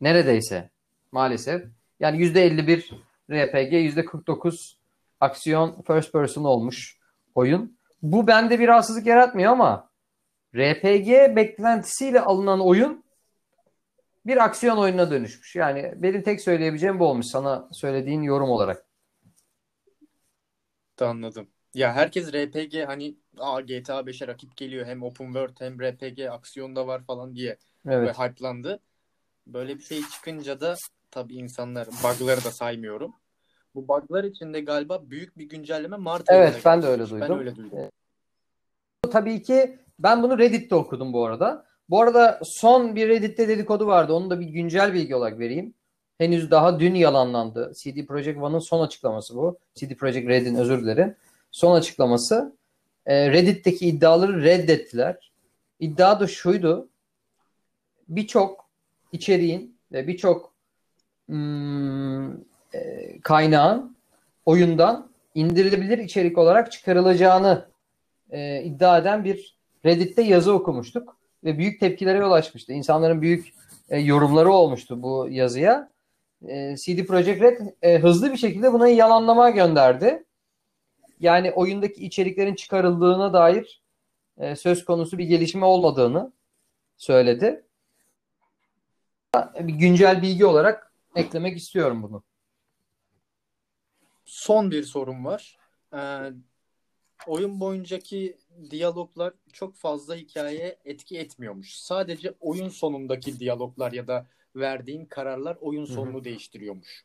Neredeyse. Maalesef. Yani %51 RPG, %49 aksiyon first person olmuş oyun. Bu bende bir rahatsızlık yaratmıyor ama RPG beklentisiyle alınan oyun bir aksiyon oyununa dönüşmüş. Yani benim tek söyleyebileceğim bu olmuş sana söylediğin yorum olarak. Anladım. Ya herkes RPG hani Aa, GTA 5'e rakip geliyor hem open world hem RPG aksiyon da var falan diye Evet. ve hype'landı. Böyle bir şey çıkınca da tabii insanlar bug'ları da saymıyorum. Bu bug'lar içinde galiba büyük bir güncelleme Mart Evet, ayında ben de öyle duydum. Ben öyle duydum. Tabii ki ben bunu Reddit'te okudum bu arada. Bu arada son bir Reddit'te dedikodu vardı. Onu da bir güncel bilgi olarak vereyim. Henüz daha dün yalanlandı. CD Projekt One'ın son açıklaması bu. CD Projekt Red'in özür dilerim. Son açıklaması. Ee, Reddit'teki iddiaları reddettiler. İddia da şuydu. Birçok içeriğin ve birçok hmm, e, kaynağın oyundan indirilebilir içerik olarak çıkarılacağını e, iddia eden bir Reddit'te yazı okumuştuk ve büyük tepkilere yol açmıştı. İnsanların büyük e, yorumları olmuştu bu yazıya. E, CD Projekt Red e, hızlı bir şekilde buna yalanlama gönderdi. Yani oyundaki içeriklerin çıkarıldığına dair e, söz konusu bir gelişme olmadığını söyledi. Bir güncel bilgi olarak eklemek istiyorum bunu. Son bir sorum var. Ee, oyun boyuncaki diyaloglar çok fazla hikayeye etki etmiyormuş. Sadece oyun sonundaki diyaloglar ya da verdiğin kararlar oyun sonunu değiştiriyormuş.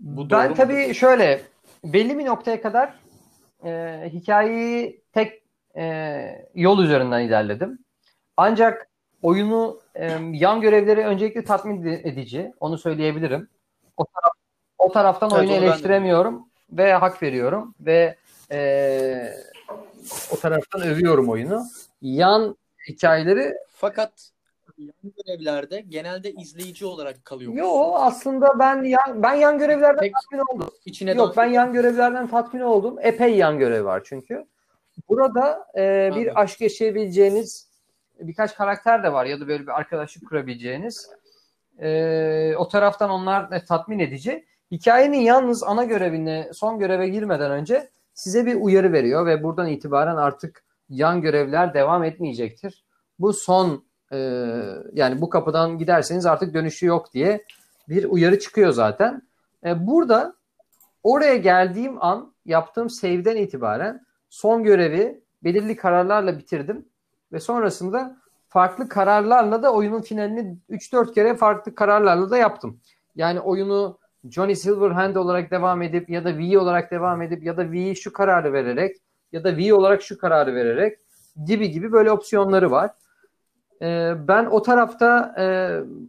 Bu ben doğru tabii mudur? şöyle belli bir noktaya kadar e, hikayeyi tek e, yol üzerinden ilerledim. Ancak oyunu e, yan görevleri öncelikle tatmin edici. Onu söyleyebilirim. O, taraf, o taraftan Evet, oyunu ben eleştiremiyorum ve hak veriyorum ve e, o taraftan övüyorum oyunu. Yan hikayeleri Fakat yan görevlerde genelde izleyici olarak kalıyormuş. yo aslında ben yan, ben yan görevlerden Pek tatmin oldum. içine Yok ben yan görevlerden tatmin oldum. Epey yan görev var çünkü. Burada e, bir Anladım. aşk yaşayabileceğiniz birkaç karakter de var ya da böyle bir arkadaşlık kurabileceğiniz. E, o taraftan onlar tatmin edici. Hikayenin yalnız ana görevine, son göreve girmeden önce size bir uyarı veriyor ve buradan itibaren artık yan görevler devam etmeyecektir. Bu son e, yani bu kapıdan giderseniz artık dönüşü yok diye bir uyarı çıkıyor zaten. E, burada oraya geldiğim an yaptığım save'den itibaren son görevi belirli kararlarla bitirdim ve sonrasında farklı kararlarla da oyunun finalini 3-4 kere farklı kararlarla da yaptım. Yani oyunu Johnny Silverhand olarak devam edip ya da V olarak devam edip ya da V şu kararı vererek ya da V olarak şu kararı vererek gibi gibi böyle opsiyonları var. Ee, ben o tarafta e,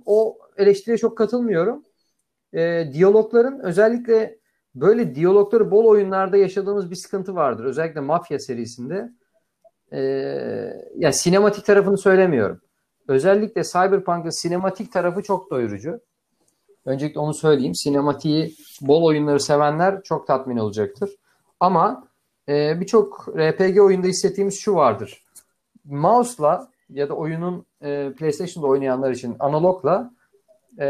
o eleştiriye çok katılmıyorum. E, diyalogların özellikle böyle diyalogları bol oyunlarda yaşadığımız bir sıkıntı vardır. Özellikle Mafya serisinde. E, yani sinematik tarafını söylemiyorum. Özellikle Cyberpunk'ın sinematik tarafı çok doyurucu. Öncelikle onu söyleyeyim. Sinematiği bol oyunları sevenler çok tatmin olacaktır. Ama e, birçok RPG oyunda hissettiğimiz şu vardır. Mouse'la ya da oyunun e, PlayStation'da oynayanlar için analogla e,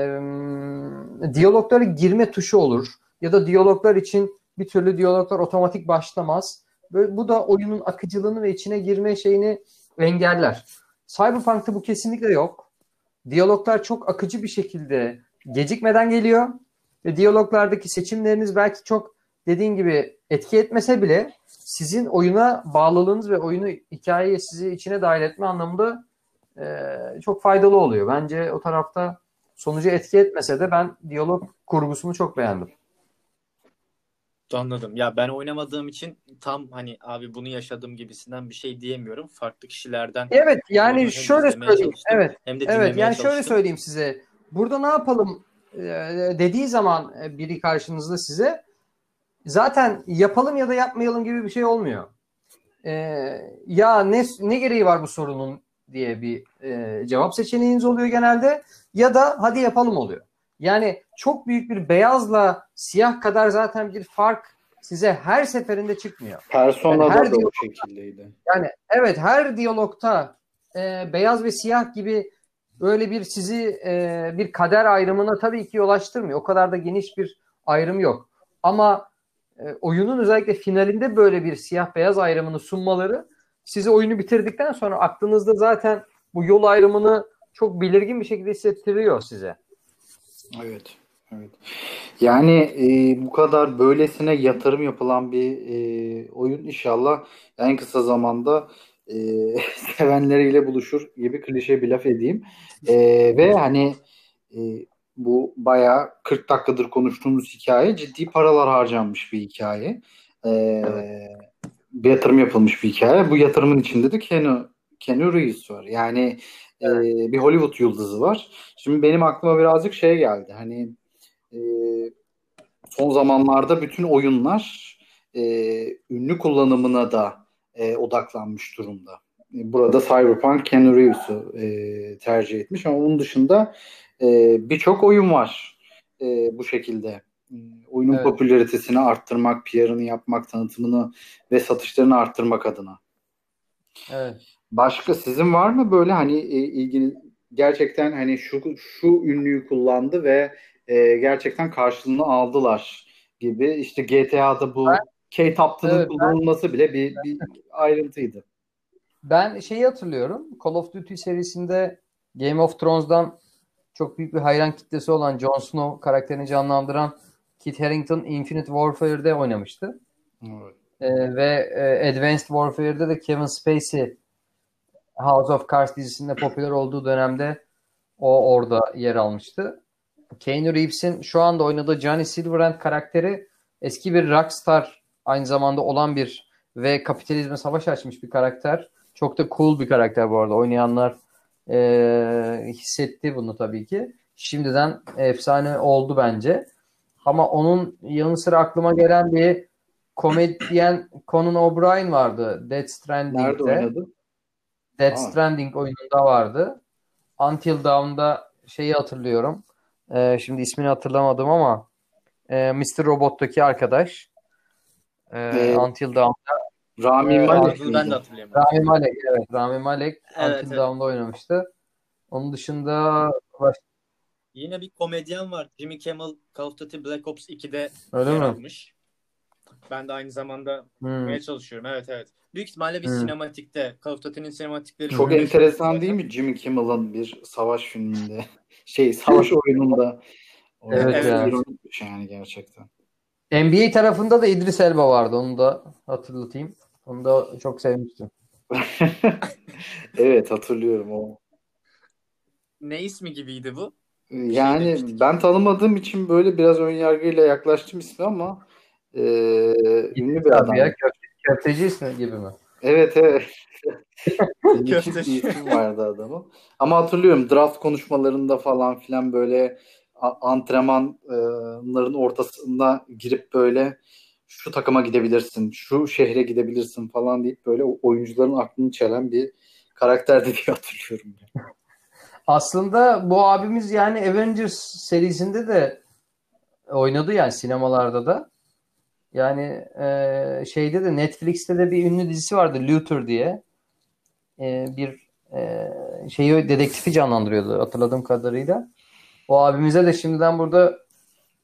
diyaloglara girme tuşu olur. Ya da diyaloglar için bir türlü diyaloglar otomatik başlamaz. Böyle, bu da oyunun akıcılığını ve içine girme şeyini engeller. Cyberpunk'ta bu kesinlikle yok. Diyaloglar çok akıcı bir şekilde gecikmeden geliyor ve diyaloglardaki seçimleriniz belki çok dediğin gibi etki etmese bile sizin oyuna bağlılığınız ve oyunu hikayeye sizi içine dahil etme anlamında e, çok faydalı oluyor. Bence o tarafta sonucu etki etmese de ben diyalog kurgusunu çok beğendim. Anladım. Ya ben oynamadığım için tam hani abi bunu yaşadım gibisinden bir şey diyemiyorum. Farklı kişilerden Evet yani şöyle söyleyeyim. Evet. Hem de evet yani çalıştım. şöyle söyleyeyim size. Burada ne yapalım e, dediği zaman biri karşınızda size zaten yapalım ya da yapmayalım gibi bir şey olmuyor. E, ya ne ne gereği var bu sorunun diye bir e, cevap seçeneğiniz oluyor genelde ya da hadi yapalım oluyor. Yani çok büyük bir beyazla siyah kadar zaten bir fark size her seferinde çıkmıyor. Persona'da Yani her da o diyalog- şekildeydi. Yani evet her diyalogta e, beyaz ve siyah gibi böyle bir sizi e, bir kader ayrımına tabii ki yol açtırmıyor. O kadar da geniş bir ayrım yok. Ama e, oyunun özellikle finalinde böyle bir siyah beyaz ayrımını sunmaları size oyunu bitirdikten sonra aklınızda zaten bu yol ayrımını çok belirgin bir şekilde hissettiriyor size. Evet. Evet. Yani e, bu kadar böylesine yatırım yapılan bir e, oyun inşallah en kısa zamanda e, sevenleriyle buluşur gibi klişe bir laf edeyim. E, ve hani e, bu bayağı 40 dakikadır konuştuğumuz hikaye ciddi paralar harcanmış bir hikaye. E, Bir yatırım yapılmış bir hikaye. Bu yatırımın içinde de Keanu, Keanu Reeves var. Yani e, bir Hollywood yıldızı var. Şimdi benim aklıma birazcık şey geldi. Hani e, son zamanlarda bütün oyunlar e, ünlü kullanımına da e, odaklanmış durumda. E, Burada Cyberpunk Keanu Reeves'u e, tercih etmiş ama onun dışında e, birçok oyun var e, bu şekilde. E, Oyunun Evet. popülaritesini arttırmak, PR'ını yapmak, tanıtımını ve satışlarını arttırmak adına. Evet. Başka sizin var mı böyle hani e, ilgili gerçekten hani şu şu ünlüyü kullandı ve e, gerçekten karşılığını aldılar gibi işte GTA'da bu Kate Upton'ın Evet, ben- kullanılması bile bir, bir ayrıntıydı. Ben şeyi hatırlıyorum. Call of Duty serisinde Game of Thrones'dan çok büyük bir hayran kitlesi olan Jon Snow karakterini canlandıran Kit Harington Infinite Warfare'de oynamıştı. Evet. Ee, ve e, Advanced Warfare'de de Kevin Spacey House of Cards dizisinde popüler olduğu dönemde o orada yer almıştı. Keanu Reeves'in şu anda oynadığı Johnny Silverhand karakteri eski bir rockstar aynı zamanda olan bir ve kapitalizme savaş açmış bir karakter. Çok da cool bir karakter bu arada. Oynayanlar e, hissetti bunu tabii ki. Şimdiden efsane oldu bence. Ama onun yanı sıra aklıma gelen bir komedyen Conan O'Brien vardı Death Nerede Stranding'de. oynadı? Death Aa. Stranding oyununda vardı. Until Dawn'da şeyi hatırlıyorum. Ee, şimdi ismini hatırlamadım ama e, Mr. Robot'taki arkadaş. Ee, Ee, Until Dawn'da Rami Ee, Malek ben de hatırlayamadım. Rami Malek. Evet, Rami Malek Evet, Until evet. Dawn'da oynamıştı. Onun dışında baş- Yine bir komedyen var. Jimmy Kimmel Call of Duty Black Ops 2'de öyle yer mi? almış. Ben de aynı zamanda Hmm. çalışıyorum. Evet evet. Büyük ihtimalle bir Hmm. sinematikte. Call of Duty'nin sinematikleri Çok enteresan değil mi Jimmy Kimmel'ın bir savaş filminde, şey savaş oyununda Evet oynaması ya. ironik bir şey yani gerçekten. NBA tarafında da İdris Elba vardı. Onu da hatırlatayım. Onu da çok sevmiştim. Evet hatırlıyorum o. Ne ismi gibiydi bu? Yani demiştik. ben tanımadığım için böyle biraz ön yargıyla yaklaştım ismi ama e, ünlü bir adam. Ya, köfteci ismi gibi mi? Evet evet. Köfteci. bir isim vardı adamın. Ama hatırlıyorum draft konuşmalarında falan filan böyle antrenmanların ortasında girip böyle şu takıma gidebilirsin, şu şehre gidebilirsin falan deyip böyle oyuncuların aklını çelen bir karakterdi diye hatırlıyorum. Aslında bu abimiz yani Avengers serisinde de oynadı yani sinemalarda da. Yani e, şeyde de Netflix'te de bir ünlü dizisi vardı Luther diye. E, bir e, şeyi dedektifi canlandırıyordu hatırladığım kadarıyla. O abimize de şimdiden burada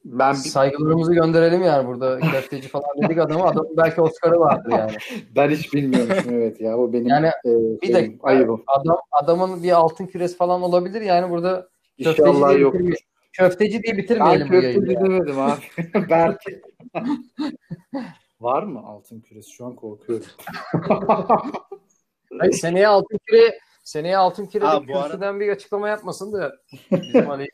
Ben bir- saygılarımızı gönderelim yani burada köfteci falan dedik adamı. Adamın belki Oscar'ı vardır yani. ben hiç bilmiyormuşum evet ya. O benim Yani e, Bir dakika ayıbım. adam adamın bir altın küresi falan olabilir yani burada İnşallah yok. Köfteci diye Ben bitirmeyelim bu yayını. köfteci demedim abi. Belki. Var mı altın küresi? Şu an korkuyorum. Hayır, seneye altın küre seneye altın küre bir bu ara- bir açıklama yapmasın da bizim Ali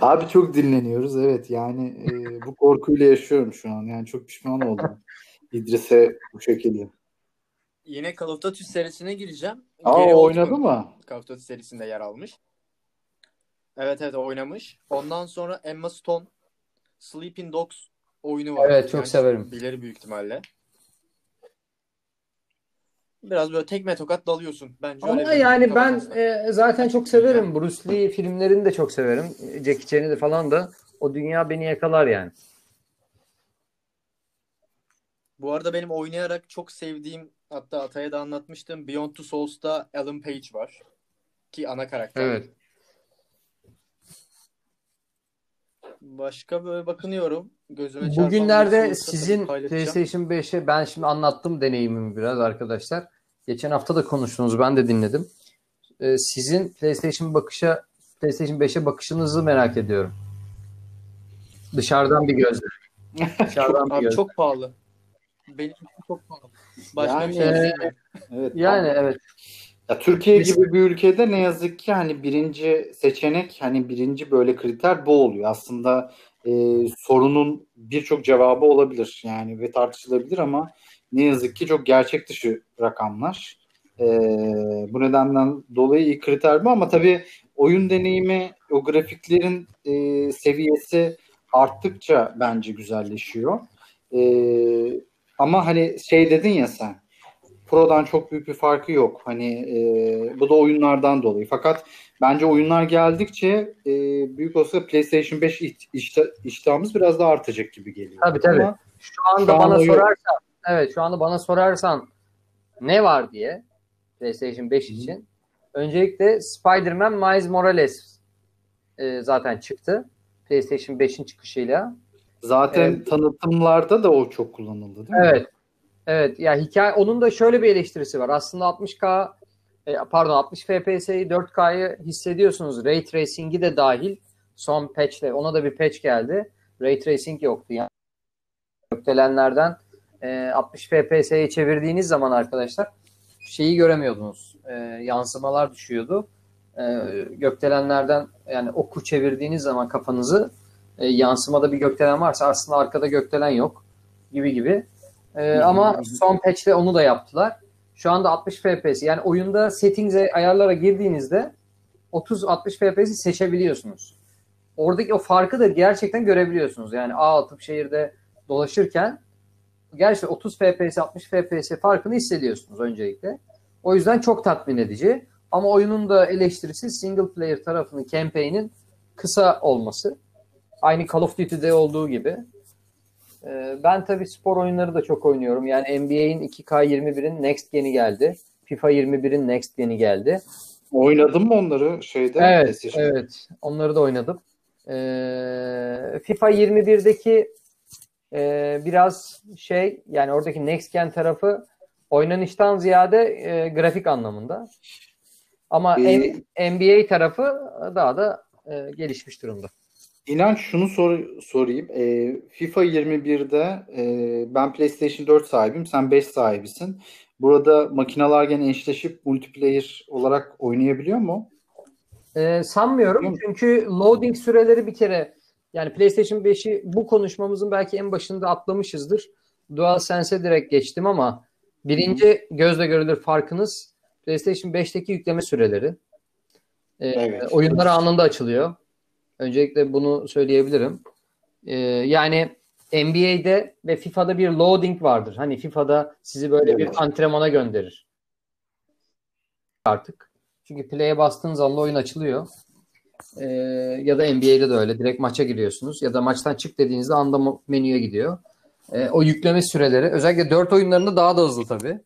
Abi çok dinleniyoruz evet yani e, bu korkuyla yaşıyorum şu an yani çok pişman oldum İdris'e bu şekilde. Yine Call of Duty serisine gireceğim. Aa Oldman oynadı mı? Call of Duty serisinde yer almış. Evet evet oynamış. Ondan sonra Emma Stone Sleeping Dogs oyunu var. Evet, çok severim. Bilir büyük ihtimalle. Biraz böyle tekme tokat dalıyorsun. Bence öyle Ama bir yani ben e, zaten çok severim. Bruce Lee filmlerini de çok severim. Jackie Chan'i de falan da. O dünya beni yakalar yani. Bu arada benim oynayarak çok sevdiğim hatta Atay'a da anlatmıştım. Beyond Two Souls'ta Alan Page var. Ki ana karakter. Evet. Başka böyle bakınıyorum. Gözüme Bugünlerde sizin. PlayStation 5'e ben şimdi anlattım deneyimimi biraz arkadaşlar. Geçen hafta da konuştunuz ben de dinledim. E, sizin PlayStation bakışa PlayStation 5'e bakışınızı merak ediyorum. Dışarıdan bir gözle. Dışarıdan bir Abi gözle. çok pahalı. Benim için çok pahalı. Başka Yani- bir şey söyleyeyim. Evet. Yani evet. Ya Türkiye Biz- gibi bir ülkede ne yazık ki hani birinci seçenek hani birinci böyle kriter bu oluyor. Aslında e, sorunun birçok cevabı olabilir yani ve tartışılabilir ama ne yazık ki çok gerçek dışı rakamlar. E, bu nedenden dolayı iyi kriter bu ama tabii oyun deneyimi o grafiklerin e, seviyesi arttıkça bence güzelleşiyor. E, ama hani şey dedin ya sen Pro'dan çok büyük bir farkı yok. Hani e, bu da oyunlardan dolayı. Fakat bence oyunlar geldikçe e, büyük olsa PlayStation 5 iht- işta- iştahımız biraz daha artacak gibi geliyor. Tabii, tabii. Ama Şu anda Şu an bana o yok. sorarsan evet şu anda bana sorarsan ne var diye PlayStation 5 Hı. için öncelikle Spider-Man Miles Morales e, zaten çıktı. PlayStation 5'in çıkışıyla. zaten Evet. tanıtımlarda da o çok kullanıldı değil mi? Evet. Evet. Ya hikaye onun da şöyle bir eleştirisi var. Aslında 60K e, pardon 60 FPS'yi 4K'yı hissediyorsunuz. Ray Tracing'i de dahil. Son patch'le ona da bir patch geldi. Ray Tracing yoktu yani. Gökdelenlerden e, 60 FPS'ye çevirdiğiniz zaman arkadaşlar şeyi göremiyordunuz. E, yansımalar düşüyordu. E, gökdelenlerden yani oku çevirdiğiniz zaman kafanızı e, yansımada bir gökdelen varsa aslında arkada gökdelen yok gibi gibi. Ee, ama son patch'te onu da yaptılar. Şu anda 60 FPS yani oyunda settings'e ayarlara girdiğinizde 30-60 FPS'i seçebiliyorsunuz. Oradaki o farkı da gerçekten görebiliyorsunuz. Yani A atıp şehirde dolaşırken gerçekten 30 FPS 60 FPS farkını hissediyorsunuz öncelikle. O yüzden çok tatmin edici. Ama oyunun da eleştirisi single player tarafının campaign'in kısa olması. Aynı Call of Duty'de olduğu gibi. Ee, Ben tabii spor oyunları da çok oynuyorum. Yani NBA'in 2K21'in Next Gen'i geldi. FIFA 21'in Next Gen'i geldi. Oynadın mı onları şeyde? Evet, evet. Onları da oynadım. Ee, FIFA 21'deki e, biraz şey yani oradaki next gen tarafı oynanıştan ziyade e, grafik anlamında. Ama Ee, NBA tarafı daha da e, gelişmiş durumda. İnan şunu sor, sorayım. Ee, FIFA 21'de e, ben PlayStation 4 sahibim, sen 5 sahibisin. Burada makineler gene eşleşip multiplayer olarak oynayabiliyor mu? Ee, sanmıyorum mi? çünkü loading süreleri bir kere yani PlayStation 5'i bu konuşmamızın belki en başında atlamışızdır. DualSense'e direkt geçtim ama birinci gözle görülür farkınız PlayStation 5'teki yükleme süreleri. Evet. Oyunlar anında açılıyor. Öncelikle bunu söyleyebilirim. Ee, yani NBA'de ve FIFA'da bir loading vardır. Hani FIFA'da sizi böyle Evet. bir antrenmana gönderir. Artık. Çünkü play'e bastığınız anda oyun açılıyor. Ee, ya da NBA'de de öyle. Direkt maça giriyorsunuz. Ya da maçtan çık dediğinizde anda menüye gidiyor. Ee, o yükleme süreleri özellikle 4 oyunlarında daha da hızlı tabii.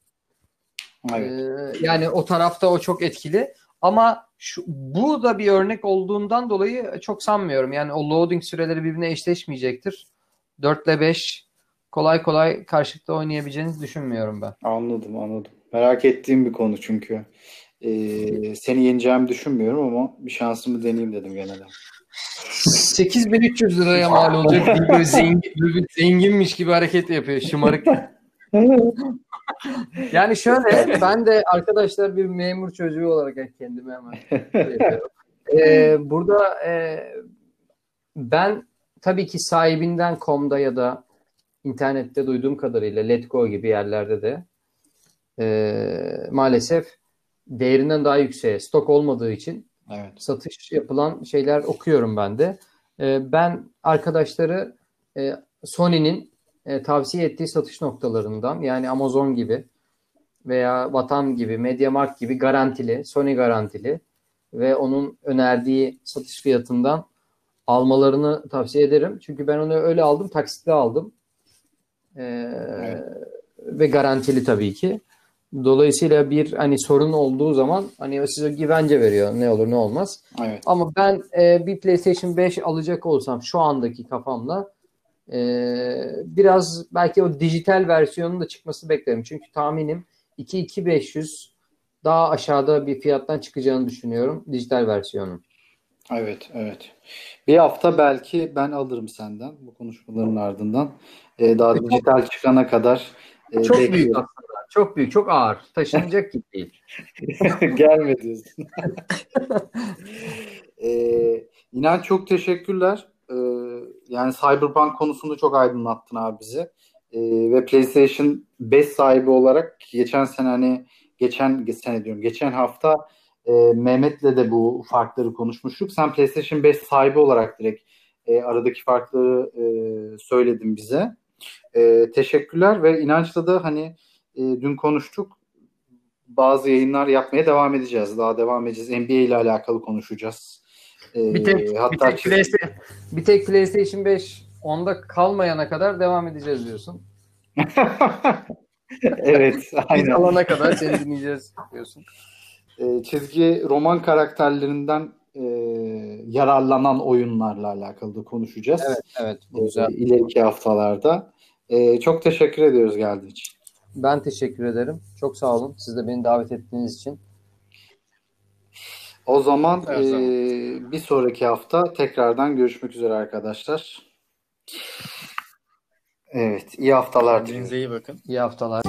Evet. Ee, yani o tarafta o çok etkili. Ama şu, bu da bir örnek olduğundan dolayı çok sanmıyorum. Yani o loading süreleri birbirine eşleşmeyecektir. 4 ile 5 kolay kolay karşılıklı oynayabileceğinizi düşünmüyorum ben. Anladım, anladım. Merak ettiğim bir konu çünkü. Ee, seni yeneceğimi düşünmüyorum ama bir şansımı deneyeyim dedim gene de. 8300 liraya mal olacak bir böyle zengin, böyle zenginmiş gibi hareket yapıyor şımarık. Yani şöyle ben de arkadaşlar bir memur çocuğu olarak kendime hemen. Ee, burada e, ben tabii ki sahibinden com'da ya da internette duyduğum kadarıyla Letgo gibi yerlerde de e, maalesef değerinden daha yükseğe stok olmadığı için Evet. satış yapılan şeyler okuyorum ben de. E, ben arkadaşları e, Sony'nin e, tavsiye ettiği satış noktalarından yani Amazon gibi veya Vatan gibi, MediaMarkt gibi garantili, Sony garantili ve onun önerdiği satış fiyatından almalarını tavsiye ederim. Çünkü ben onu öyle aldım, taksitle aldım. E, Ve garantili tabii ki. Dolayısıyla bir hani sorun olduğu zaman hani size güvence veriyor ne olur ne olmaz. Evet. Ama ben e, bir PlayStation 5 alacak olsam şu andaki kafamla e, biraz belki o dijital versiyonun da çıkması beklerim. Çünkü tahminim 2-2500 daha aşağıda bir fiyattan çıkacağını düşünüyorum dijital versiyonun. Evet, evet. Bir hafta belki ben alırım senden bu konuşmaların ardından. Ee, daha dijital çıkana kadar e, Çok büyük bekliyorum. aslında. Çok büyük, çok ağır. Taşınacak gibi değil. Gelme diyorsun. ee, İnan çok teşekkürler. Yani Cyberpunk konusunda çok aydınlattın abi bizi. Ee, ve PlayStation 5 sahibi olarak geçen sene hani geçen sene diyorum geçen hafta e, Mehmet'le de bu farkları konuşmuştuk. Sen PlayStation 5 sahibi olarak direkt e, aradaki farkları e, söyledin bize. E, teşekkürler ve inançla da hani e, dün konuştuk bazı yayınlar yapmaya devam edeceğiz. Daha devam edeceğiz. NBA ile alakalı konuşacağız. Ee, Bir tek, bir hatta tek, PlayStation, bir tek PlayStation 5 onda kalmayana kadar devam edeceğiz diyorsun. evet, Biz aynen. alana kadar seni dinleyeceğiz diyorsun. Ee, çizgi roman karakterlerinden e, yararlanan oyunlarla alakalı da konuşacağız. Evet, evet. Ee, güzel. ileriki haftalarda. Ee, çok teşekkür ediyoruz geldiğin için. Ben teşekkür ederim. Çok sağ olun. Siz de beni davet ettiğiniz için. O zaman Her zaman. e, bir sonraki hafta tekrardan görüşmek üzere arkadaşlar. Evet, iyi haftalar diliyorum. İyi bakın. İyi haftalar.